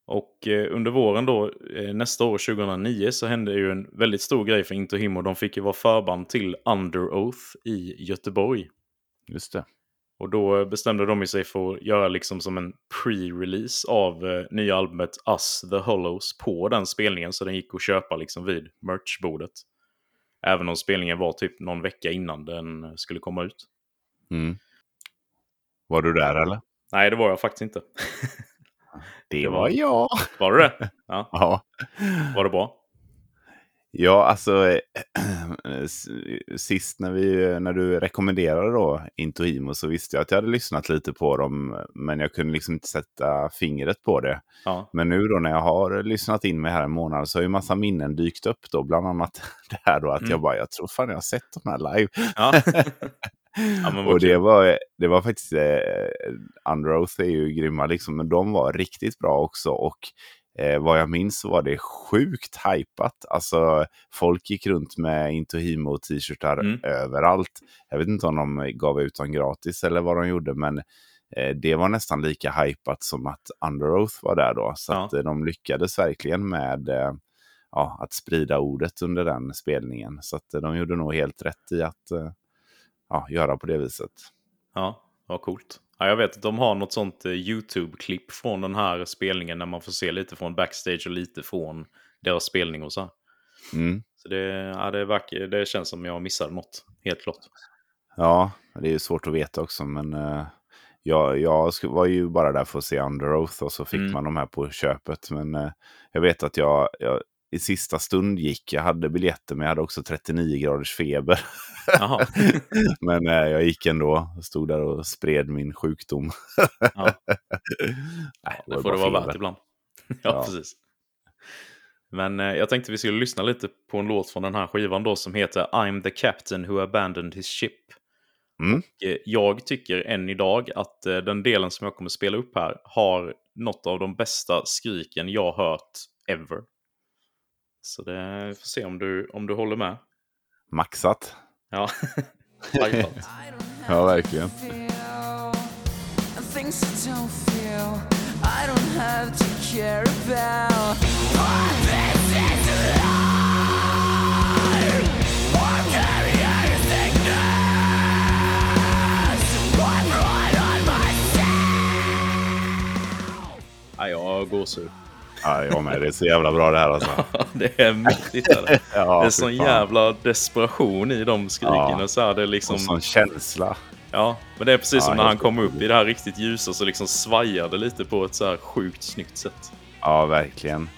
[SPEAKER 1] Och eh, under våren då, eh, nästa år 2009, så hände ju en väldigt stor grej för Into Him och de fick ju vara förband till Under Oath i Göteborg.
[SPEAKER 2] Just det.
[SPEAKER 1] Och då bestämde de sig för att göra liksom som en pre-release av eh, nya albumet Us the Hollows på den spelningen så den gick att köpa liksom vid merchbordet. Även om spelningen var typ någon vecka innan den eh, skulle komma ut.
[SPEAKER 2] Mm. Var du där eller?
[SPEAKER 1] Nej, det var jag faktiskt inte.
[SPEAKER 2] Det,
[SPEAKER 1] Det var-
[SPEAKER 2] jag.
[SPEAKER 1] Var du det? Ja.
[SPEAKER 2] Ja.
[SPEAKER 1] Var det bra?
[SPEAKER 2] Ja, alltså eh, sist när, vi, när du rekommenderade då Intohimo så visste jag att jag hade lyssnat lite på dem, men jag kunde liksom inte sätta fingret på det.
[SPEAKER 1] Ja.
[SPEAKER 2] Men nu då när jag har lyssnat in mig här en månad så har ju massa minnen dykt upp då, bland annat det här då att
[SPEAKER 1] Mm.
[SPEAKER 2] jag bara, jag tror fan jag har sett de här live.
[SPEAKER 1] Ja. ja
[SPEAKER 2] och det var, det var faktiskt, eh, Under Oath är ju grymma liksom, men de var riktigt bra också. Och eh, vad jag minns så var det sjukt hypat. Alltså folk gick runt med Intohimo t-shirtar
[SPEAKER 1] Mm.
[SPEAKER 2] överallt. Jag vet inte om de gav ut dem gratis eller vad de gjorde, men eh, det var nästan lika hypat som att Under Oath var där då. Så
[SPEAKER 1] Ja.
[SPEAKER 2] att, eh, de lyckades verkligen med eh, ja, att sprida ordet under den spelningen. Så att, eh, de gjorde nog helt rätt i att eh, ja, göra på det viset.
[SPEAKER 1] Ja, vad coolt. Ja, jag vet att de har något sånt eh, YouTube-klipp från den här spelningen när man får se lite från backstage och lite från deras spelning och så.
[SPEAKER 2] Mm.
[SPEAKER 1] Så det, ja, det, verkar, det känns som jag missade något, helt klart.
[SPEAKER 2] Ja, det är ju svårt att veta också, men eh, jag, jag var ju bara där för att se Under Oath och så fick
[SPEAKER 1] Mm.
[SPEAKER 2] man de här på köpet. Men eh, jag vet att jag, jag i sista stund gick, jag hade biljetter men jag hade också 39 graders feber. Men eh, jag gick ändå, stod där och spred min sjukdom.
[SPEAKER 1] Ja.
[SPEAKER 2] Nej,
[SPEAKER 1] Det
[SPEAKER 2] var
[SPEAKER 1] får det vara värt ibland. ja,
[SPEAKER 2] Ja.
[SPEAKER 1] precis. Men eh, jag tänkte vi skulle lyssna lite på en låt från den här skivan då som heter I'm the captain who abandoned his ship.
[SPEAKER 2] Mm.
[SPEAKER 1] Och, eh, jag tycker än idag att eh, den delen som jag kommer spela upp här har något av de bästa skriken jag hört ever. Så det vi får se om du, om du håller med.
[SPEAKER 2] Maxat.
[SPEAKER 1] Ja.
[SPEAKER 2] Ja, verkligen.
[SPEAKER 1] Ja, jag har gåshud.
[SPEAKER 2] Ja, jag med. Det är så jävla bra det här alltså.
[SPEAKER 1] det är mäktigt. Är det.
[SPEAKER 2] Ja,
[SPEAKER 1] det är sån
[SPEAKER 2] fan.
[SPEAKER 1] jävla desperation i de skriken.
[SPEAKER 2] Ja.
[SPEAKER 1] Och så är det liksom...
[SPEAKER 2] Och sån känsla.
[SPEAKER 1] Ja, men det är precis
[SPEAKER 2] Ja,
[SPEAKER 1] som när han kom upp i det här riktigt ljusa så liksom svajade lite på ett så här sjukt snyggt sätt.
[SPEAKER 2] Ja, verkligen.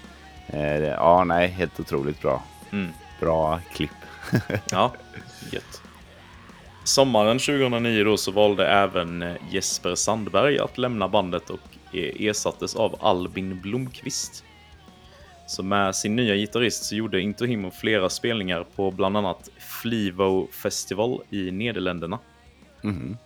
[SPEAKER 2] Eh, ja, nej, helt otroligt bra.
[SPEAKER 1] Mm.
[SPEAKER 2] Bra klipp.
[SPEAKER 1] Ja, gött. Sommaren 2009 då så valde även eh, Jesper Sandberg att lämna bandet och ersattes av Albin Blomqvist. Så med sin nya gitarrist så gjorde Into Himo flera spelningar på bland annat Flivo Festival i Nederländerna.
[SPEAKER 2] Mhm.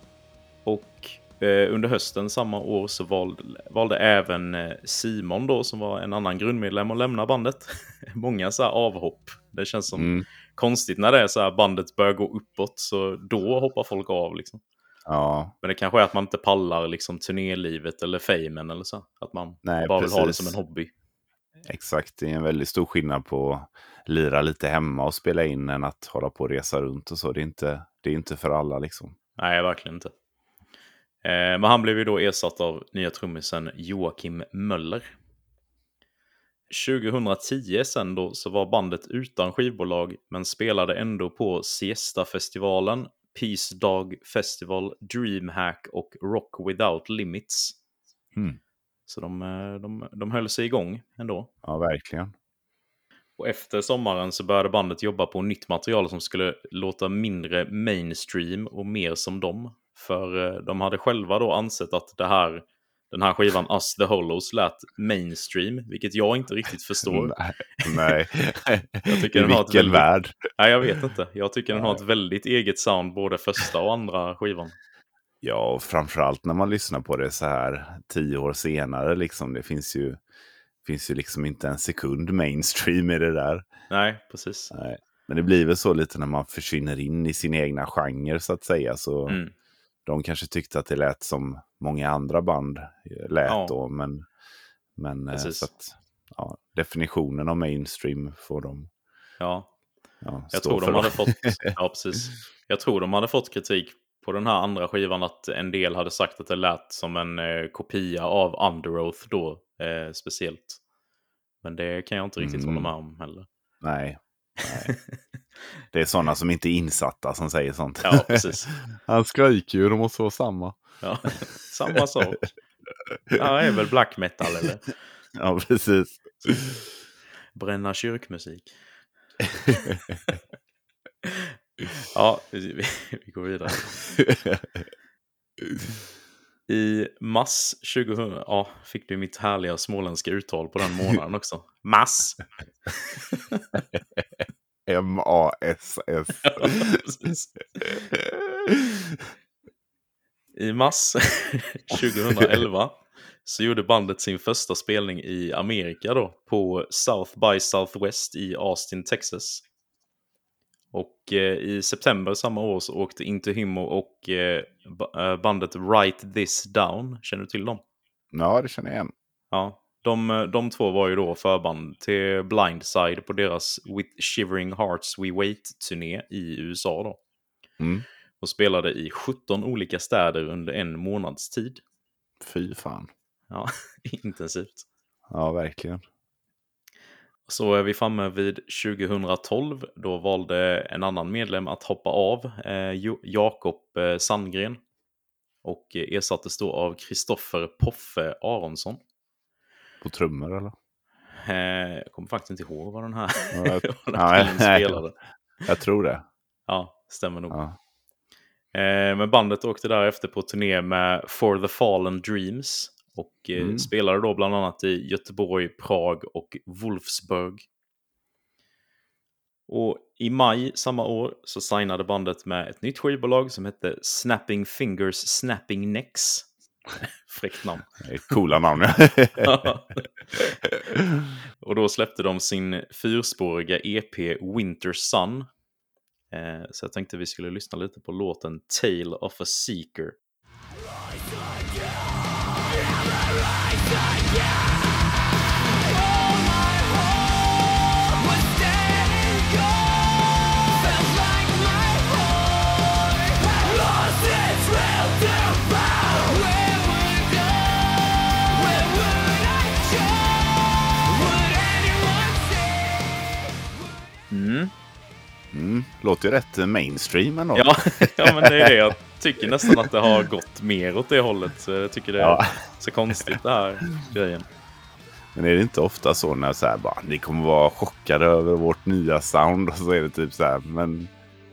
[SPEAKER 1] Och eh, under hösten samma år så valde, valde även eh, Simon då, som var en annan grundmedlem, att lämna bandet. Många så här avhopp. Det känns som
[SPEAKER 2] Mm.
[SPEAKER 1] konstigt när det är så här bandet börjar gå uppåt, så då hoppar folk av liksom.
[SPEAKER 2] Ja,
[SPEAKER 1] Men det kanske är att man inte pallar liksom turnélivet eller famen eller så. Att man
[SPEAKER 2] Nej,
[SPEAKER 1] bara vill ha det
[SPEAKER 2] precis.
[SPEAKER 1] som en hobby.
[SPEAKER 2] exakt. Det är en väldigt stor skillnad på att lira lite hemma och spela in än att hålla på och resa runt och så. Det är inte, det är inte för alla liksom.
[SPEAKER 1] Nej, verkligen inte. Eh, men han blev ju då ersatt av nya trummisen Joakim Möller. 2010 sen då så var bandet utan skivbolag men spelade ändå på Siesta-festivalen, Peace Dog Festival, Dreamhack och Rock Without Limits.
[SPEAKER 2] Mm.
[SPEAKER 1] Så de, eh, de, de höll sig igång ändå.
[SPEAKER 2] Ja, verkligen.
[SPEAKER 1] Och efter sommaren så började bandet jobba på nytt material som skulle låta mindre mainstream och mer som dem. För eh, de hade själva då ansett att det här, den här skivan Us the Hollows lät mainstream, vilket jag inte riktigt förstår.
[SPEAKER 2] Nej.
[SPEAKER 1] Jag tycker
[SPEAKER 2] I
[SPEAKER 1] den har
[SPEAKER 2] vilken
[SPEAKER 1] väldigt-
[SPEAKER 2] värld.
[SPEAKER 1] Nej, jag vet inte. Jag tycker den har ett väldigt eget sound både första och andra skivan.
[SPEAKER 2] Ja, och framförallt när man lyssnar på det så här tio år senare. Liksom, det finns ju, finns ju liksom inte en sekund mainstream i det där.
[SPEAKER 1] Nej, precis.
[SPEAKER 2] Nej. Men det blir väl så lite när man försvinner in i sin egna genre så att säga. Så
[SPEAKER 1] Mm.
[SPEAKER 2] de kanske tyckte att det lät som många andra band lät
[SPEAKER 1] Ja.
[SPEAKER 2] då. Men, men eh,
[SPEAKER 1] Precis.
[SPEAKER 2] så att, ja, definitionen av mainstream får de
[SPEAKER 1] Ja,
[SPEAKER 2] ja,
[SPEAKER 1] Jag tror de hade fått, ja precis. Jag tror de hade fått kritik på den här andra skivan att en del hade sagt att det lät som en eh, kopia av Under Oath då, eh, speciellt. Men det kan jag inte riktigt
[SPEAKER 2] Mm.
[SPEAKER 1] hålla med om heller.
[SPEAKER 2] Nej. Det är sådana som inte är insatta som säger sånt.
[SPEAKER 1] Ja, precis.
[SPEAKER 2] Han skriker ju, de måste vara samma.
[SPEAKER 1] Ja, samma sak. Ja, det är väl black metal eller
[SPEAKER 2] Ja, precis.
[SPEAKER 1] bränna kyrkmusik. Ja, vi, vi går vidare. I mars 2000, ja, fick du mitt härliga småländska uttal på den månaden också.
[SPEAKER 2] M-A-S-S.
[SPEAKER 1] Precis. I mars 2011 så gjorde bandet sin första spelning i Amerika då på South by Southwest i Austin, Texas. Och eh, i september samma år så åkte Into Himo och eh, eh, bandet Write This Down, känner du till dem?
[SPEAKER 2] Ja, det känner jag igen.
[SPEAKER 1] Ja, de, eh, de två var ju då förband till Blindside på deras With Shivering Hearts We Wait-turné i USA då.
[SPEAKER 2] Mm.
[SPEAKER 1] Och spelade i 17 olika städer under en månads tid.
[SPEAKER 2] Fy fan.
[SPEAKER 1] Ja, intensivt.
[SPEAKER 2] Ja, verkligen.
[SPEAKER 1] Så är vi framme vid 2012. Då valde en annan medlem att hoppa av, eh, Jakob eh, Sandgren. och eh, ersattes då av Kristoffer Poffe Aronsson.
[SPEAKER 2] På trummor eller?
[SPEAKER 1] Eh, jag kommer faktiskt inte ihåg vad den här,
[SPEAKER 2] Ja, jag- nej.
[SPEAKER 1] spelade.
[SPEAKER 2] Jag tror det.
[SPEAKER 1] Ja, stämmer nog.
[SPEAKER 2] Ja.
[SPEAKER 1] Eh, men bandet åkte därefter på turné med For the Fallen Dreams och eh,
[SPEAKER 2] Mm.
[SPEAKER 1] spelade då bland annat i Göteborg, Prag och Wolfsburg. Och i maj samma år så signade bandet med ett nytt skivbolag som hette Snapping Fingers Snapping Necks. Fräckt namn.
[SPEAKER 2] Coola namn.
[SPEAKER 1] och då släppte de sin fyrspåriga EP Winter Sun. Eh, så jag tänkte vi skulle lyssna lite på låten Tale of a Seeker. Mm.
[SPEAKER 2] Mm. Låter ju rätt mainstream ändå.
[SPEAKER 1] Ja, ja, men det är det. Tycker nästan att det har gått mer åt det hållet. Så jag tycker det är
[SPEAKER 2] Ja.
[SPEAKER 1] så konstigt det här grejen.
[SPEAKER 2] Men är det inte ofta så när så här bara, ni kommer vara chockade över vårt nya sound och så är det typ så här, men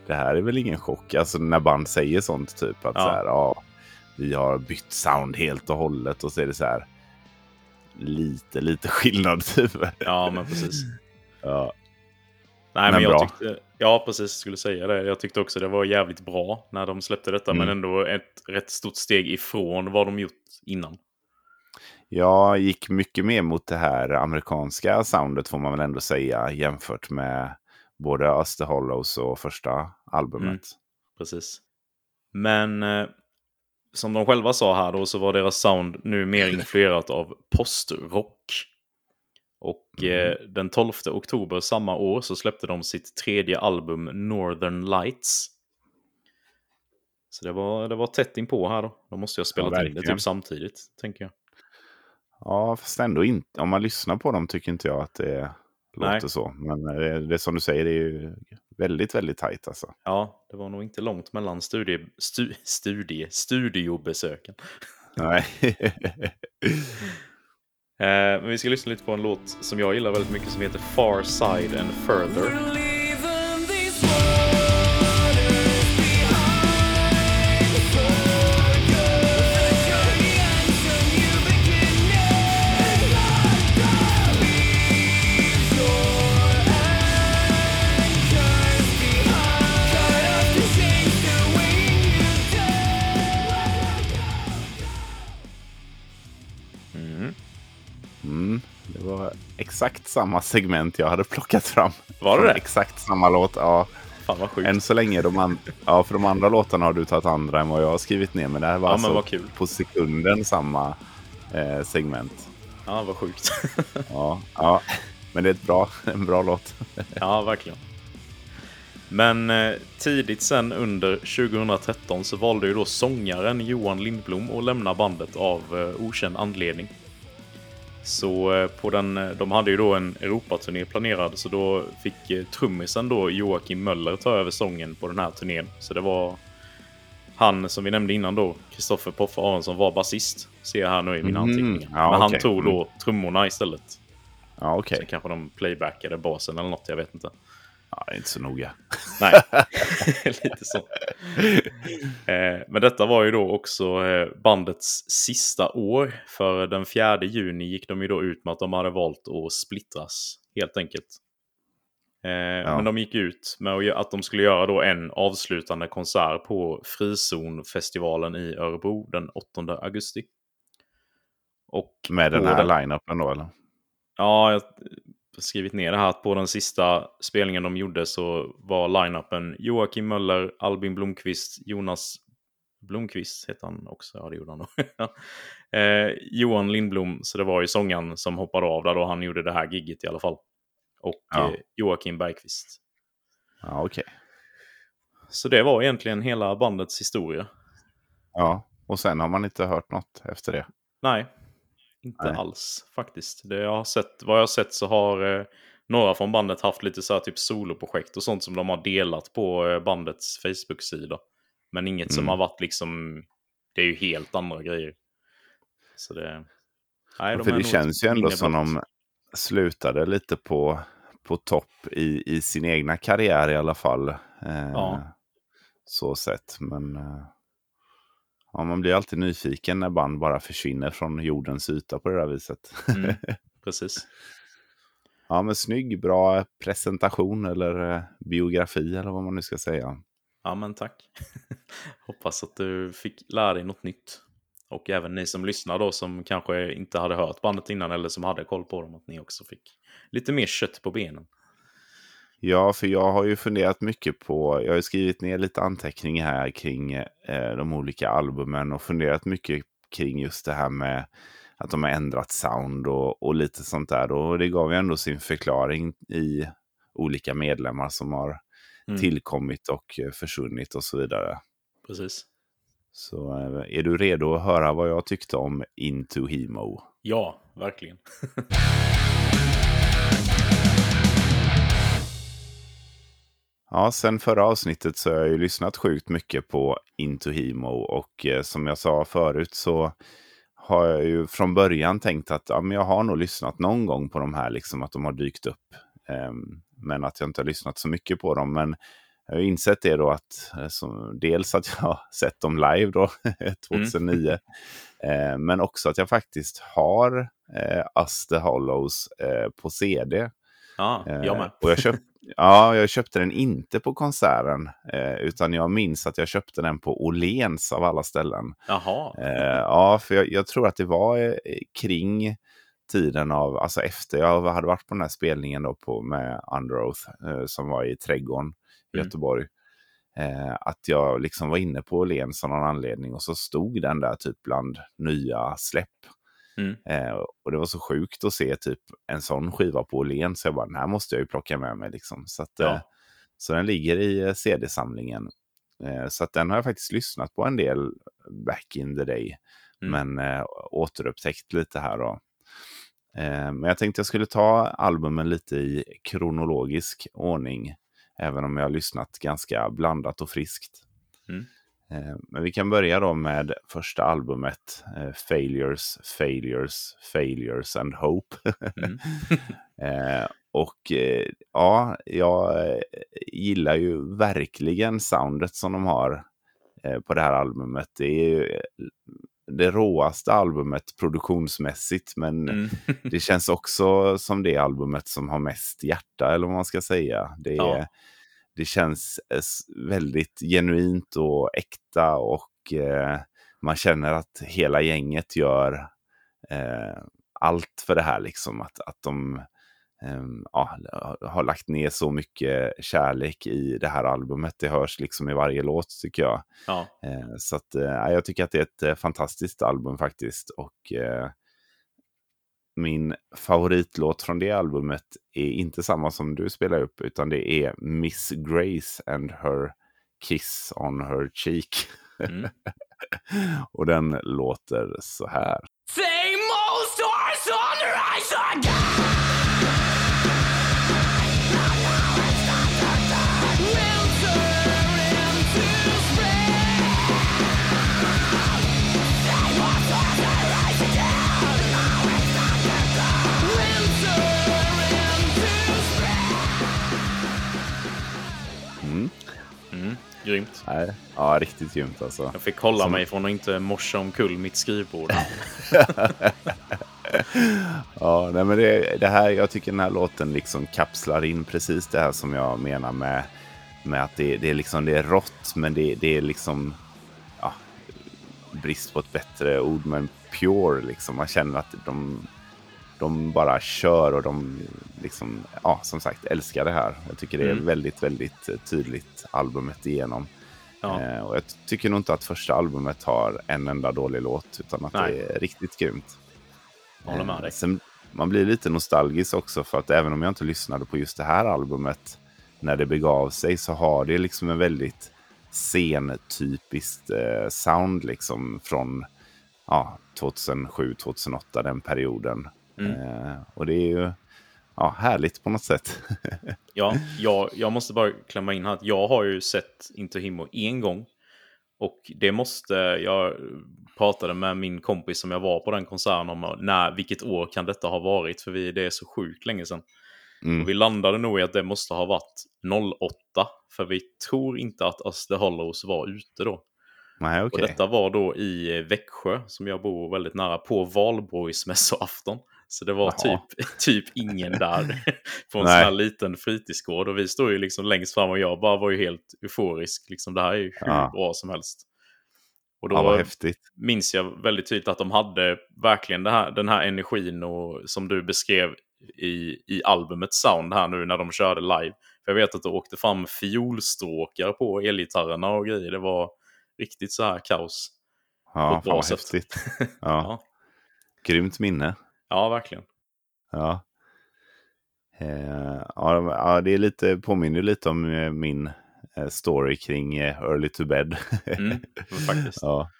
[SPEAKER 2] det här är väl ingen chock. Alltså när band säger sånt typ att
[SPEAKER 1] Ja.
[SPEAKER 2] så här, ja, vi har bytt sound helt och hållet och så är det så här lite, lite skillnad typ.
[SPEAKER 1] Ja, men precis.
[SPEAKER 2] Ja,
[SPEAKER 1] Nej, men,
[SPEAKER 2] Men
[SPEAKER 1] jag
[SPEAKER 2] bra.
[SPEAKER 1] tyckte, ja, precis, skulle säga det. Jag tyckte också det var jävligt bra när de släppte detta,
[SPEAKER 2] Mm.
[SPEAKER 1] men ändå ett rätt stort steg ifrån vad de gjort innan.
[SPEAKER 2] jag gick mycket mer mot det här amerikanska soundet får man väl ändå säga jämfört med både Öster Hollows och första albumet.
[SPEAKER 1] Mm. Precis. Men eh, som de själva sa här då så var deras sound nu mer influerat av postrock. Och eh, den 12 oktober samma år så släppte de sitt tredje album Northern Lights. Så det var, det var tätt inpå här då. De måste ju ha spelat in det typ samtidigt, tänker jag.
[SPEAKER 2] Ja, fast ändå inte. Om man lyssnar på dem tycker inte jag att det
[SPEAKER 1] Nej.
[SPEAKER 2] låter så. Men det, det är som du säger, det är ju väldigt, väldigt tajt alltså.
[SPEAKER 1] Ja, det var nog inte långt mellan studie, stu, studie, studiobesöken.
[SPEAKER 2] Nej.
[SPEAKER 1] Eh, men vi ska lyssna lite på en låt som jag gillar väldigt mycket som heter Far Side and Further.
[SPEAKER 2] Exakt samma segment jag hade plockat fram.
[SPEAKER 1] Var det det?
[SPEAKER 2] Exakt samma låt, ja.
[SPEAKER 1] Fan vad sjukt.
[SPEAKER 2] Än så länge, de, an- ja, för de andra låtarna har du tagit andra än vad jag har skrivit ner. Men det här var
[SPEAKER 1] Ja,
[SPEAKER 2] alltså
[SPEAKER 1] kul.
[SPEAKER 2] på sekunden samma eh, segment.
[SPEAKER 1] Ja, vad sjukt.
[SPEAKER 2] Ja, ja, men det är ett bra, en bra låt.
[SPEAKER 1] ja, verkligen. Men eh, tidigt sen under 2013 så valde ju då sångaren Johan Lindblom att lämna bandet av eh, okänd anledning. Så eh, på den, eh, de hade ju då en Europaturné planerad så då fick eh, trummisen då Joakim Möller ta över sången på den här turnén. Så det var han som vi nämnde innan då, Kristoffer Poffe Aronsson var basist. Ser jag här nu i mina
[SPEAKER 2] Mhm.
[SPEAKER 1] anteckningar.
[SPEAKER 2] Ja,
[SPEAKER 1] Men han
[SPEAKER 2] okej.
[SPEAKER 1] tog då trummorna istället.
[SPEAKER 2] Ja, okej.
[SPEAKER 1] Sen kanske de playbackade basen eller något, jag vet inte.
[SPEAKER 2] Ja, det är inte så noga.
[SPEAKER 1] Nej, lite så. Eh, men detta var ju då också eh, bandets sista år. För den 4 juni gick de ju då ut med att de hade valt att splittras, helt enkelt. Eh, Men de gick ut med att de skulle göra då en avslutande konsert på Frizonfestivalen i Örebro den 8 augusti. Och
[SPEAKER 2] Med den här line-upen då, eller?
[SPEAKER 1] Ja, skrivit ner det här att på den sista spelningen de gjorde så var line-upen Joakim Möller, Albin Blomqvist, Jonas Blomqvist heter han också. Ja, det gjorde han då. eh, Johan Lindblom, så det var ju sångaren som hoppade av där då han gjorde det här gigget i alla fall. Och
[SPEAKER 2] Ja.
[SPEAKER 1] eh, Joakim Bergqvist.
[SPEAKER 2] Ja, okej.
[SPEAKER 1] Så det var egentligen hela bandets historia.
[SPEAKER 2] Ja, och sen har man inte hört något efter det.
[SPEAKER 1] Nej, inte
[SPEAKER 2] Nej.
[SPEAKER 1] alls faktiskt. Det jag har sett, vad jag har sett så har eh, några från bandet haft lite så här typ soloprojekt och sånt som de har delat på eh, bandets Facebook-sida. Men inget som
[SPEAKER 2] Mm.
[SPEAKER 1] har varit liksom det är ju helt andra grejer. Så det... Nej, de
[SPEAKER 2] För det känns ju ändå som de slutade lite på, på topp i, i sin egna karriär i alla fall. Eh,
[SPEAKER 1] Ja.
[SPEAKER 2] Så sett. Men eh, ja, man blir alltid nyfiken när band bara försvinner från jordens yta på det där viset.
[SPEAKER 1] Mm, precis.
[SPEAKER 2] ja, men snygg, bra presentation eller eh, biografi eller vad man nu ska säga.
[SPEAKER 1] Ja, men tack. Hoppas att du fick lära dig något nytt. Och även ni som lyssnar då som kanske inte hade hört bandet innan eller som hade koll på dem, att ni också fick lite mer kött på benen.
[SPEAKER 2] Ja, för jag har ju funderat mycket på, jag har ju skrivit ner lite anteckningar här kring eh, de olika albumen och funderat mycket kring just det här med att de har ändrat sound och, och lite sånt där. Och det gav ju ändå sin förklaring i olika medlemmar som har
[SPEAKER 1] Mm.
[SPEAKER 2] tillkommit och eh, försvunnit och så vidare.
[SPEAKER 1] Precis.
[SPEAKER 2] Så eh, är du redo att höra vad jag tyckte om Into Hemo?
[SPEAKER 1] Ja, verkligen.
[SPEAKER 2] Ja, sen förra avsnittet så har jag ju lyssnat sjukt mycket på Into Hemo och eh, som jag sa förut så har jag ju från början tänkt att ja, men jag har nog lyssnat någon gång på de här, liksom att de har dykt upp. Ehm, men att jag inte har lyssnat så mycket på dem. Men jag har insett det då att eh, så, dels att jag har sett dem live då 2009. eh, men också att jag faktiskt har eh, Us the Hollows eh, på CD.
[SPEAKER 1] Ja, jag
[SPEAKER 2] Eh,
[SPEAKER 1] med.
[SPEAKER 2] Och jag, köp, ja, jag köpte den inte på konserten, eh, utan jag minns att jag köpte den på Åhléns av alla ställen.
[SPEAKER 1] Jaha.
[SPEAKER 2] Eh, ja, för jag, jag tror att det var eh, kring tiden av, alltså efter jag hade varit på den här spelningen då på, med Under Oath, eh, som var i Trädgården i
[SPEAKER 1] Mm.
[SPEAKER 2] Göteborg. Eh, att jag liksom var inne på Åhléns av någon anledning och så stod den där typ bland nya släpp.
[SPEAKER 1] Mm.
[SPEAKER 2] Eh, och det var så sjukt att se typ en sån skiva på Åhléns. Så jag bara, den här måste jag ju plocka med mig. Liksom. Så, att,
[SPEAKER 1] Ja.
[SPEAKER 2] eh, så den ligger i eh, CD-samlingen. Eh, så att den har jag faktiskt lyssnat på en del back in the day.
[SPEAKER 1] Mm.
[SPEAKER 2] Men eh, återupptäckt lite här då. Eh, men jag tänkte jag skulle ta albumen lite i kronologisk ordning. Även om jag har lyssnat ganska blandat och friskt.
[SPEAKER 1] Mm.
[SPEAKER 2] Eh, Men vi kan börja då med första albumet, eh, Failures, Failures, Failures and Hope.
[SPEAKER 1] Mm.
[SPEAKER 2] Eh, och ja, jag gillar ju verkligen soundet som de har på det här albumet. Det är ju det råaste albumet produktionsmässigt, men
[SPEAKER 1] Mm.
[SPEAKER 2] det känns också som det albumet som har mest hjärta, eller vad man ska säga. Det, är,
[SPEAKER 1] Ja.
[SPEAKER 2] Det känns eh, väldigt genuint och äkta och eh, man känner att hela gänget gör eh, allt för det här. Liksom. Att, att de ehm, ja, har lagt ner så mycket kärlek i det här albumet. Det hörs liksom i varje låt tycker jag.
[SPEAKER 1] Ja.
[SPEAKER 2] Eh, Så att, eh, jag tycker att det är ett eh, fantastiskt album faktiskt. Och eh, min favoritlåt från det albumet är inte samma som du spelar upp, utan det är Miss Grace and her kiss on her cheek.
[SPEAKER 1] Mm.
[SPEAKER 2] och den låter så här.
[SPEAKER 4] Same old stars on the rise again.
[SPEAKER 1] Grymt.
[SPEAKER 2] Nej, ja, riktigt grymt alltså.
[SPEAKER 1] Jag fick hålla
[SPEAKER 2] Som-
[SPEAKER 1] mig från att inte morsa omkull mitt skrivbord.
[SPEAKER 2] Ja, nej, men det, det här, jag tycker den här låten liksom kapslar in precis det här som jag menar med, med att det, det, är liksom, det är rått, men det, det är liksom ja, brist på ett bättre ord, men pure. Liksom. Man känner att de, de bara kör och de liksom, ja, som sagt älskar det här. Jag tycker det är
[SPEAKER 1] Mm.
[SPEAKER 2] väldigt, väldigt eh, tydligt albumet igenom.
[SPEAKER 1] Ja.
[SPEAKER 2] Eh, och jag tycker nog inte att första albumet har en enda dålig låt, utan att
[SPEAKER 1] Nej.
[SPEAKER 2] det är riktigt grymt.
[SPEAKER 1] Jag håller med
[SPEAKER 2] Eh,
[SPEAKER 1] dig.
[SPEAKER 2] Sen, man blir lite nostalgisk också för att även om jag inte lyssnade på just det här albumet när det begav sig så har det liksom en väldigt scentypiskt eh, sound liksom från ja, 2007-2008, den perioden.
[SPEAKER 1] Mm.
[SPEAKER 2] Eh, och det är ju ja, härligt på något sätt.
[SPEAKER 1] Ja, jag, jag måste bara klämma in här att jag har ju sett Into Himmo en gång. Och det måste, jag pratade med min kompis som jag var på den konserten om när, vilket år kan detta ha varit? För vi, det är så sjukt länge sedan.
[SPEAKER 2] Mm.
[SPEAKER 1] Och vi landade nog i att det måste ha varit 08. För vi tror inte att Us the Hollows var ute då.
[SPEAKER 2] Nej, okej.
[SPEAKER 1] Och detta var då i Växjö, som jag bor väldigt nära, på valborgsmässoafton. Så det var
[SPEAKER 2] Jaha.
[SPEAKER 1] typ, typ ingen där på en sån
[SPEAKER 2] Nej.
[SPEAKER 1] här liten fritidsgård. Och vi stod ju liksom längst fram och jag bara var ju helt euforisk. Liksom, det här är ju hur
[SPEAKER 2] Ja.
[SPEAKER 1] bra som helst. Och då
[SPEAKER 2] Ja,
[SPEAKER 1] minns jag väldigt tydligt att de hade verkligen här, den här energin och, som du beskrev i, i albumets sound här nu när de körde live. För jag vet att det åkte fram fiolstråkar på elgitarrerna och grejer. Det var riktigt så här kaos.
[SPEAKER 2] Ja, fan vad häftigt. Ja,
[SPEAKER 1] Ja,
[SPEAKER 2] Grymt minne.
[SPEAKER 1] Ja verkligen.
[SPEAKER 2] Ja. Eh, ja, de- ja, det är lite, påminner lite om eh, min eh, story kring eh, Early to Bed.
[SPEAKER 1] Mm, faktiskt.
[SPEAKER 2] ja.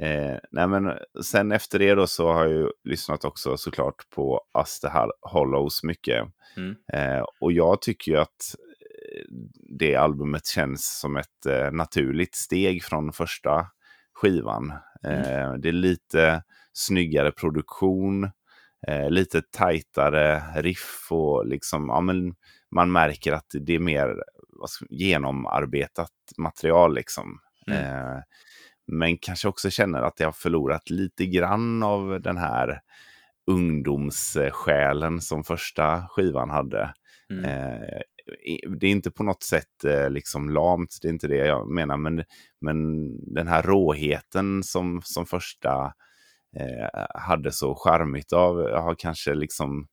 [SPEAKER 2] Eh, nej men sen efter det då så har jag ju lyssnat också såklart på Hol- Hollows mycket.
[SPEAKER 1] Mm.
[SPEAKER 2] Eh, och jag tycker ju att det albumet känns som ett eh, naturligt steg från första skivan. Eh, det är lite snyggare produktion, eh, lite tajtare riff och liksom, ja men man märker att det är mer ska, genomarbetat material liksom.
[SPEAKER 1] Mm.
[SPEAKER 2] Eh, men kanske också känner att jag har förlorat lite grann av den här ungdomssjälen som första skivan hade.
[SPEAKER 1] Mm.
[SPEAKER 2] Eh, det är inte på något sätt eh, liksom lamt, det är inte det jag menar, men, men den här råheten som, som första eh, hade så charmigt av har kanske liksom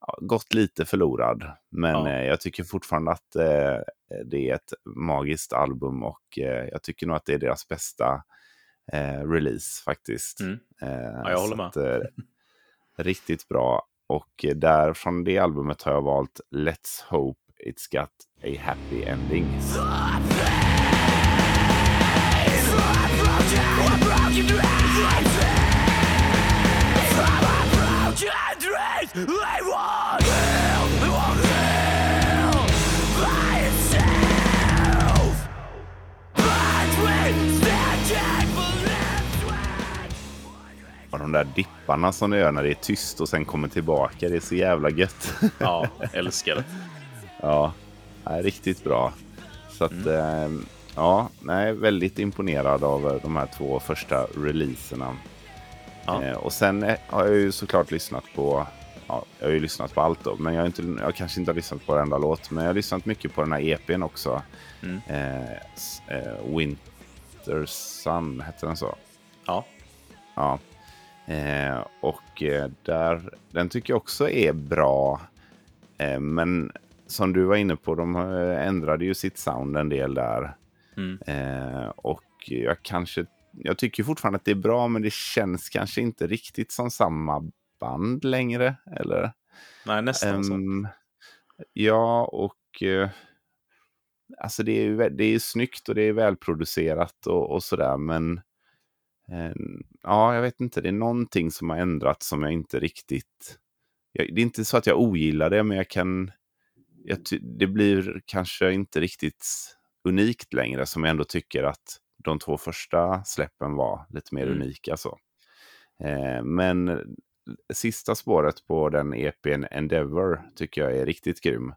[SPEAKER 2] ja, gått lite förlorad. Men
[SPEAKER 1] Ja.
[SPEAKER 2] eh, jag tycker fortfarande att eh, det är ett magiskt album och eh, jag tycker nog att det är deras bästa eh, release faktiskt.
[SPEAKER 1] Mm.
[SPEAKER 2] Eh,
[SPEAKER 1] jag håller med.
[SPEAKER 2] Att, eh, riktigt bra. Och eh, där från det albumet har jag valt Let's Hope It's Got a Happy Ending. Och de där dipparna som det gör när det är tyst och sen kommer tillbaka, det är så jävla gött.
[SPEAKER 1] Ja, älskar det.
[SPEAKER 2] Ja, är riktigt bra. Så att, eh, ja, nej, väldigt imponerad av de här två första releaserna.
[SPEAKER 1] Ja.
[SPEAKER 2] Eh, och sen eh, har jag ju såklart lyssnat på, ja, jag har ju lyssnat på allt då, men jag har, inte, jag kanske inte har lyssnat på varenda låt, men jag har lyssnat mycket på den här EPn också.
[SPEAKER 1] Mm.
[SPEAKER 2] Eh, eh, Winter Sun, hette den så?
[SPEAKER 1] Ja,
[SPEAKER 2] Ja. Eh, och där, den tycker jag också är bra. Men som du var inne på, de ändrade ju sitt sound en del där.
[SPEAKER 1] Mm.
[SPEAKER 2] Eh, och jag kanske, jag tycker fortfarande att det är bra, men det känns kanske inte riktigt som samma band längre. Eller?
[SPEAKER 1] nej nästan så.
[SPEAKER 2] Ehm, ja, och eh, alltså det är ju det är snyggt och det är välproducerat och, och sådär, men eh, ja, jag vet inte, det är någonting som har ändrats som jag inte riktigt... Jag, det är inte så att jag ogillar det, men jag kan... Jag, det blir kanske inte riktigt unikt längre, som jag ändå tycker att de två första släppen var lite mer
[SPEAKER 1] Mm.
[SPEAKER 2] unika. Så. Eh, men sista spåret på den EPn Endeavor tycker jag är riktigt grym.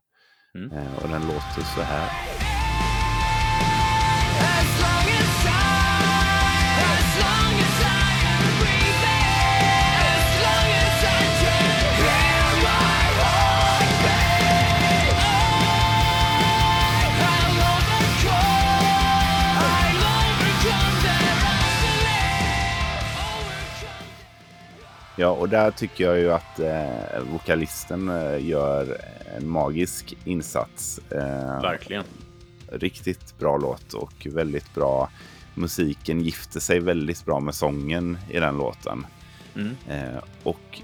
[SPEAKER 1] Mm.
[SPEAKER 2] Eh, och den låter så här. Ja, och där tycker jag ju att eh, vokalisten eh, gör en magisk insats. Eh,
[SPEAKER 1] Verkligen.
[SPEAKER 2] riktigt bra låt och väldigt bra. Musiken gifter sig väldigt bra med sången i den låten.
[SPEAKER 1] Mm.
[SPEAKER 2] Eh, och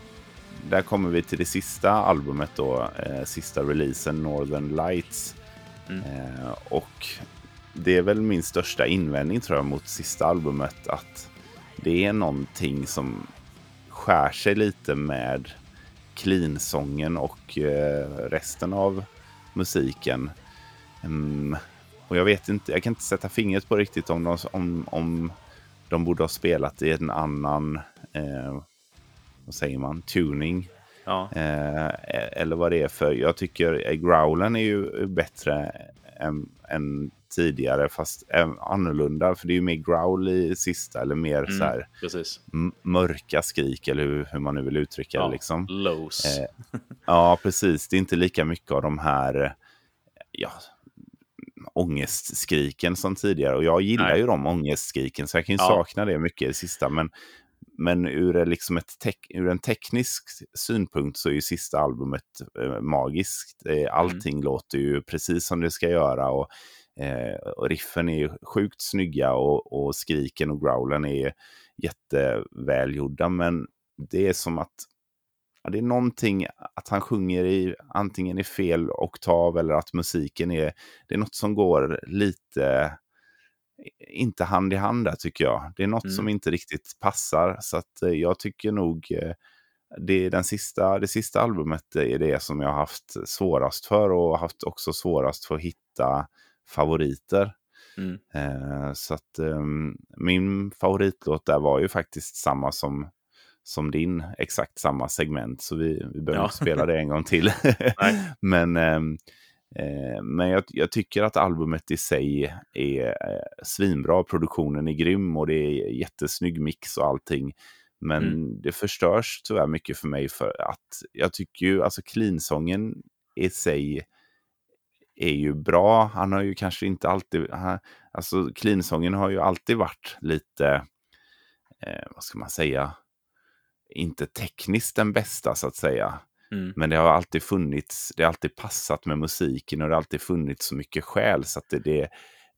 [SPEAKER 2] där kommer vi till det sista albumet då, eh, sista releasen Northern Lights.
[SPEAKER 1] Mm.
[SPEAKER 2] Eh, och det är väl min största invändning tror jag mot sista albumet att det är någonting som skär sig lite med clean-sången och eh, resten av musiken. Mm, och jag vet inte, jag kan inte sätta fingret på riktigt om de, om, om de borde ha spelat i en annan, eh, vad säger man, tuning.
[SPEAKER 1] Ja.
[SPEAKER 2] Eh, eller vad det är för, jag tycker eh, growlen är ju bättre än, än tidigare, fast eh, annorlunda. För det är ju mer growl i sista, eller mer
[SPEAKER 1] Mm.
[SPEAKER 2] så här mörka skrik, eller hur, hur man nu vill uttrycka
[SPEAKER 1] Ja.
[SPEAKER 2] det. Liksom.
[SPEAKER 1] Lows.
[SPEAKER 2] Eh, Ja, precis. Det är inte lika mycket av de här ja, ångestskriken som tidigare. Och jag gillar
[SPEAKER 1] Nej.
[SPEAKER 2] ju de ångestskriken, så jag kan ju
[SPEAKER 1] Ja.
[SPEAKER 2] sakna det mycket i det sista. Men, men ur, liksom ett ur en teknisk synpunkt så är ju sista albumet eh, magiskt. Eh, allting låter ju precis som det ska göra. Och, och riffen är ju sjukt snygga och, och skriken och growlen är jättevälgjorda. Men det är som att ja, det är någonting att han sjunger i antingen i fel oktav eller att musiken är, det är något som går lite, inte hand i hand där tycker jag. Det är något
[SPEAKER 1] Mm.
[SPEAKER 2] som inte riktigt passar. Så att eh, jag tycker nog eh, det, är den sista, det sista albumet är det som jag har haft svårast för och haft också svårast för att hitta favoriter.
[SPEAKER 1] Mm.
[SPEAKER 2] Eh, så att ehm, min favoritlåt där var ju faktiskt samma som, som din, exakt samma segment. Så vi, vi behöver
[SPEAKER 1] Ja.
[SPEAKER 2] inte spela det en gång till. Men ehm, eh, men jag, jag tycker att albumet i sig är eh, svinbra. Produktionen är grym och det är jättesnygg mix och allting. Men
[SPEAKER 1] Mm.
[SPEAKER 2] det förstörs tyvärr mycket för mig för att jag tycker ju, alltså cleansången i sig är ju bra. Han har ju kanske inte alltid, han, alltså cleansången har ju alltid varit lite, eh, vad ska man säga, inte tekniskt den bästa så att säga.
[SPEAKER 1] Mm.
[SPEAKER 2] Men det har alltid funnits, det har alltid passat med musiken och det har alltid funnits så mycket själ så att det, det,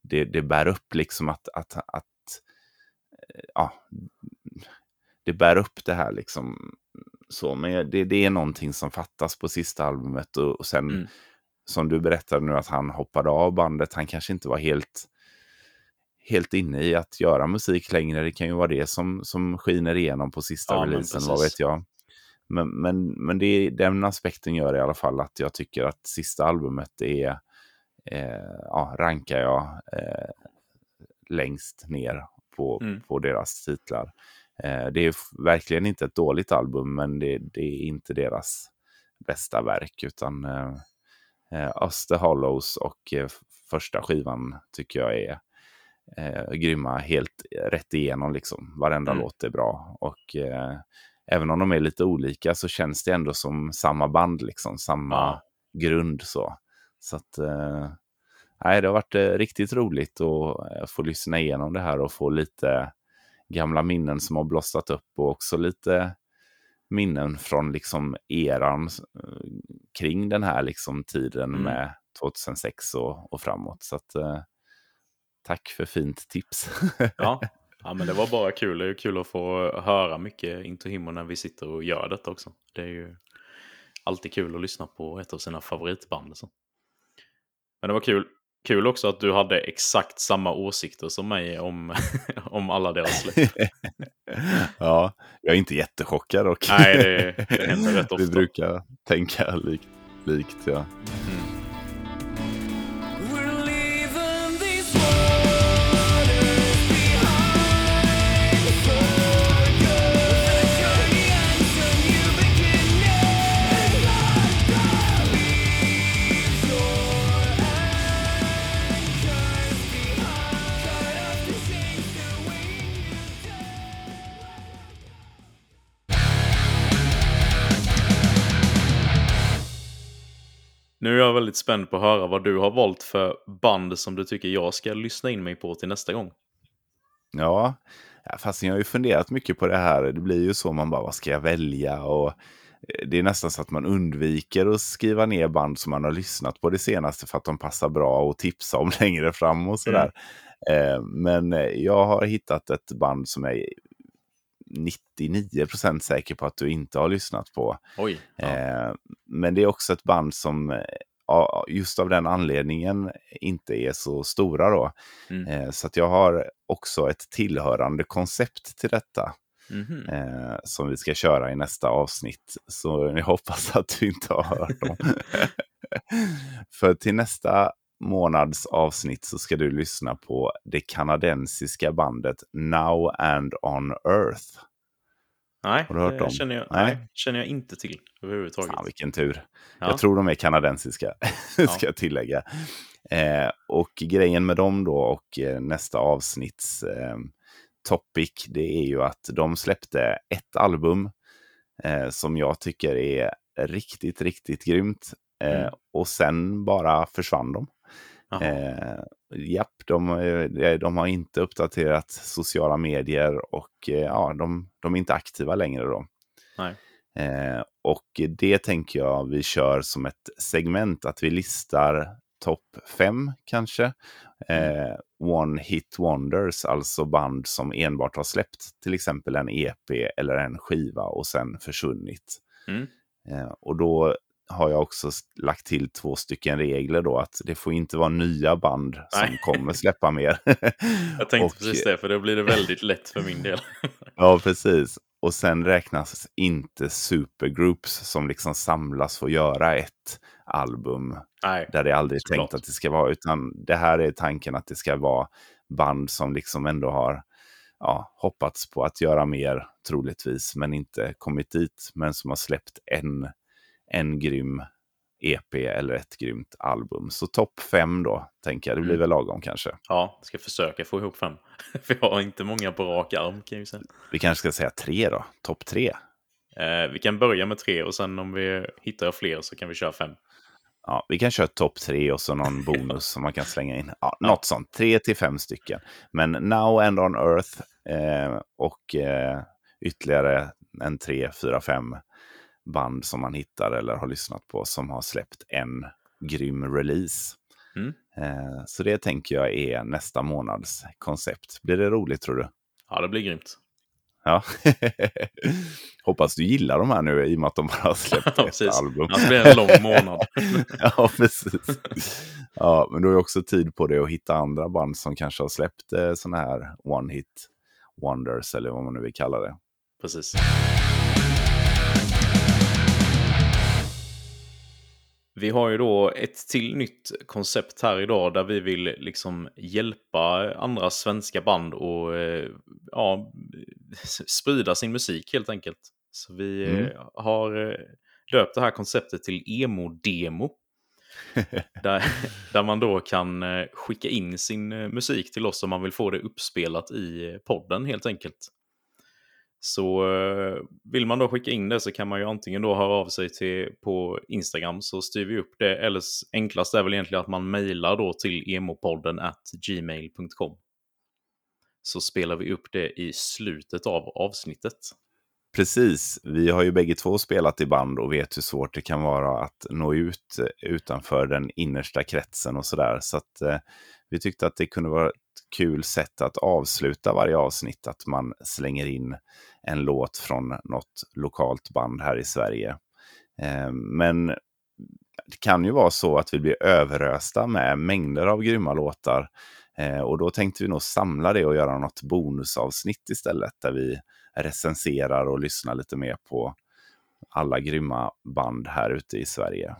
[SPEAKER 2] det, det bär upp liksom att, att, att eh, ja, det bär upp det här liksom. Så, men det, det är någonting som fattas på sista albumet och, och sen
[SPEAKER 1] Mm.
[SPEAKER 2] Som du berättade nu att han hoppade av bandet, han kanske inte var helt helt inne i att göra musik längre. Det kan ju vara det som, som skiner igenom på sista
[SPEAKER 1] Ja,
[SPEAKER 2] releasen, vad vet jag. Men, men, men det, den aspekten gör i alla fall att jag tycker att sista albumet är, eh, ja, rankar jag eh, längst ner på,
[SPEAKER 1] Mm.
[SPEAKER 2] på deras titlar. Eh, det är verkligen inte ett dåligt album, men det, det är inte deras bästa verk, utan eh, eh, Us the Hollows och eh, första skivan tycker jag är eh, grymma helt rätt igenom. Liksom. Varenda
[SPEAKER 1] Mm.
[SPEAKER 2] låt är bra. Och eh, även om de är lite olika så känns det ändå som samma band, liksom, samma
[SPEAKER 1] Ja.
[SPEAKER 2] grund. Så, så att, eh, nej, det har varit eh, riktigt roligt att eh, få lyssna igenom det här och få lite gamla minnen som har blossat upp och också lite minnen från liksom eran eh, kring den här liksom tiden
[SPEAKER 1] Mm.
[SPEAKER 2] med 2006 och, och framåt. Så att, eh, tack för fint tips.
[SPEAKER 1] Ja. ja, men det var bara kul. Det är kul att få höra mycket Into Himo när vi sitter och gör detta också. Det är ju alltid kul att lyssna på ett av sina favoritband. Så. Men det var kul. Kul också att du hade exakt samma åsikter som mig om, om alla deras släpp.
[SPEAKER 2] ja, jag är inte jättechockad dock.
[SPEAKER 1] Nej, det- det händer rätt
[SPEAKER 2] Vi
[SPEAKER 1] ofta.
[SPEAKER 2] brukar tänka likt, likt ja.
[SPEAKER 3] We're
[SPEAKER 1] Nu är jag väldigt spänd på att höra vad du har valt för band som du tycker jag ska lyssna in mig på till nästa gång.
[SPEAKER 2] Ja, fast jag har ju funderat mycket på det här. Det blir ju så man bara, vad ska jag välja? Och eh, det är nästan så att man undviker att skriva ner band som man har lyssnat på det senaste för att de passar bra och tipsa om längre fram och sådär. Eh, men eh, jag har hittat ett band som jag är 99% säker på att du inte har lyssnat på.
[SPEAKER 1] Oj. Ja.
[SPEAKER 2] Eh, men det är också ett band som just av den anledningen inte är så stora då.
[SPEAKER 1] Mm.
[SPEAKER 2] Eh, så att jag har också ett tillhörande koncept till detta
[SPEAKER 1] Mhm.
[SPEAKER 2] eh, som vi ska köra i nästa avsnitt. Så jag hoppas att du inte har hört dem. För till nästa månads avsnitt så ska du lyssna på det kanadensiska bandet Now and on Earth.
[SPEAKER 1] Nej,
[SPEAKER 2] Har du hört
[SPEAKER 1] det
[SPEAKER 2] dem?
[SPEAKER 1] Känner jag,
[SPEAKER 2] Nej.
[SPEAKER 1] nej. känner jag inte till överhuvudtaget.
[SPEAKER 2] Fan, vilken tur.
[SPEAKER 1] Ja.
[SPEAKER 2] Jag tror de är kanadensiska, ska jag tillägga. Eh, och grejen med dem då och eh, nästa avsnitts eh, topic, det är ju att de släppte ett album eh, som jag tycker är riktigt, riktigt grymt. Eh,
[SPEAKER 1] Mm.
[SPEAKER 2] Och sen bara försvann de. Eh, japp, de, eh, de har inte uppdaterat sociala medier och eh, ja, de, de är inte aktiva längre då. Eh, och det tänker jag vi kör som ett segment, att vi listar topp fem kanske. Eh, one hit wonders, alltså band som enbart har släppt till exempel en EP eller en skiva och sen försvunnit.
[SPEAKER 1] Mm.
[SPEAKER 2] Eh, och då har jag också lagt till två stycken regler då, att det får inte vara nya band som
[SPEAKER 1] Nej.
[SPEAKER 2] kommer släppa mer.
[SPEAKER 1] Jag tänkte
[SPEAKER 2] Och-
[SPEAKER 1] precis det, för då blir det väldigt lätt för min del.
[SPEAKER 2] Ja, precis. Och sen räknas inte supergroups som liksom samlas för att göra ett album
[SPEAKER 1] Nej,
[SPEAKER 2] där det aldrig är
[SPEAKER 1] Såklart.
[SPEAKER 2] tänkt att det ska vara, utan det här är tanken att det ska vara band som liksom ändå har ja, hoppats på att göra mer, troligtvis, men inte kommit dit, men som har släppt en, en grym EP eller ett grymt album. Så topp fem då, tänker jag. Det blir
[SPEAKER 1] Mm.
[SPEAKER 2] väl lagom kanske.
[SPEAKER 1] ja, ska försöka få ihop fem. för jag har inte många på rak arm kan jag säga.
[SPEAKER 2] Vi kanske ska säga tre då, topp tre.
[SPEAKER 1] Eh, vi kan börja med tre och sen om vi hittar fler så kan vi köra fem.
[SPEAKER 2] Ja, vi kan köra topp tre och så någon bonus som man kan slänga in. Ja, något sånt, tre till fem stycken. Men Now and on Earth eh, och eh, ytterligare en tre, fyra, fem band som man hittar eller har lyssnat på som har släppt en grym release.
[SPEAKER 1] Mm.
[SPEAKER 2] Eh, så det tänker jag är nästa månads koncept. Blir det roligt tror du?
[SPEAKER 1] Ja, det blir grymt.
[SPEAKER 2] Ja. Hoppas du gillar de här nu i och med att de bara har släppt
[SPEAKER 1] Ja,
[SPEAKER 2] ett album.
[SPEAKER 1] Blir det en lång månad.
[SPEAKER 2] ja, precis. Ja, men du har ju också tid på dig att hitta andra band som kanske har släppt eh, sådana här one hit wonders eller vad man nu vill kalla det.
[SPEAKER 1] Precis. Vi har ju då ett till nytt koncept här idag där vi vill liksom hjälpa andra svenska band och eh, ja, sprida sin musik helt enkelt. Så vi eh,
[SPEAKER 2] Mm.
[SPEAKER 1] har eh, döpt det här konceptet till emo-demo. där, där man då kan skicka in sin musik till oss om man vill få det uppspelat i podden helt enkelt. Så eh, vill man då skicka in det så kan man ju antingen då höra av sig till, på Instagram så styr vi upp det. Eller enklast är väl egentligen att man mejlar då till emopodden at gmail.com. Så spelar vi upp det i slutet av avsnittet.
[SPEAKER 2] Precis, vi har ju bägge två spelat i band och vet hur svårt det kan vara att nå ut eh, utanför den innersta kretsen och sådär. Så att eh, vi tyckte att det kunde vara ett kul sätt att avsluta varje avsnitt, att man slänger in en låt från något lokalt band här i Sverige. Eh, men det kan ju vara så att vi blir överösta med mängder av grymma låtar. Eh, och då tänkte vi nog samla det och göra något bonusavsnitt istället, där vi recenserar och lyssnar lite mer på alla grymma band här ute i Sverige.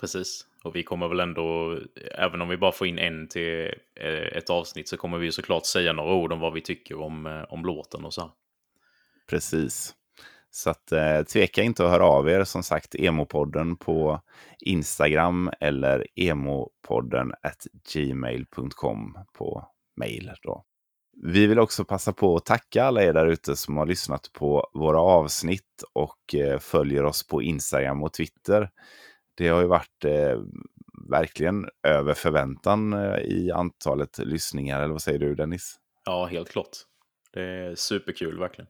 [SPEAKER 1] Precis. Och vi kommer väl ändå, även om vi bara får in en till eh, ett avsnitt så kommer vi såklart säga några ord om vad vi tycker om, eh, om låten och så. här.
[SPEAKER 2] Precis. Så att, eh, tveka inte att höra av er, som sagt, emopodden på Instagram eller emopodden at gmail.com på mail. Då. Vi vill också passa på att tacka alla er där ute som har lyssnat på våra avsnitt och eh, följer oss på Instagram och Twitter. Det har ju varit eh, verkligen över förväntan eh, i antalet lyssningar, eller vad säger du Dennis?
[SPEAKER 1] Ja, helt klart. Det är superkul verkligen.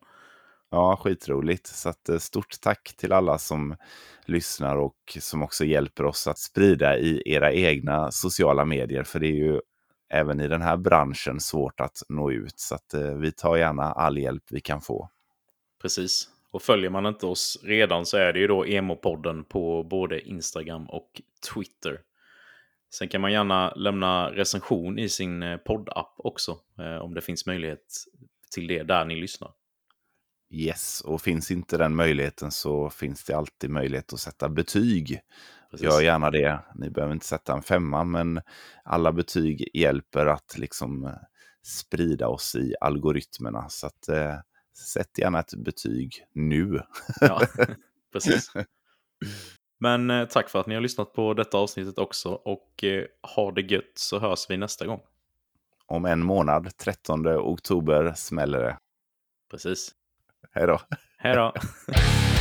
[SPEAKER 2] Ja, skitroligt. Så att, eh, stort tack till alla som lyssnar och som också hjälper oss att sprida i era egna sociala medier. För det är ju även i den här branschen svårt att nå ut. Så att, eh, vi tar gärna all hjälp vi kan få.
[SPEAKER 1] Precis. Och följer man inte oss redan så är det ju då Emopodden på både Instagram och Twitter. Sen kan man gärna lämna recension i sin eh, poddapp också, eh, om det finns möjlighet till det där ni lyssnar.
[SPEAKER 2] Yes, och finns inte den möjligheten så finns det alltid möjlighet att sätta betyg.
[SPEAKER 1] Precis.
[SPEAKER 2] Gör gärna det. Ni behöver inte sätta en femma, men alla betyg hjälper att liksom eh, sprida oss i algoritmerna. Så att, eh, sätt gärna ett betyg nu.
[SPEAKER 1] Ja, precis. Men eh, tack för att ni har lyssnat på detta avsnittet också och eh, ha det gött så hörs vi nästa gång.
[SPEAKER 2] Om en månad, 13 oktober, smäller det.
[SPEAKER 1] Precis.
[SPEAKER 2] Hej då!
[SPEAKER 1] Hej då!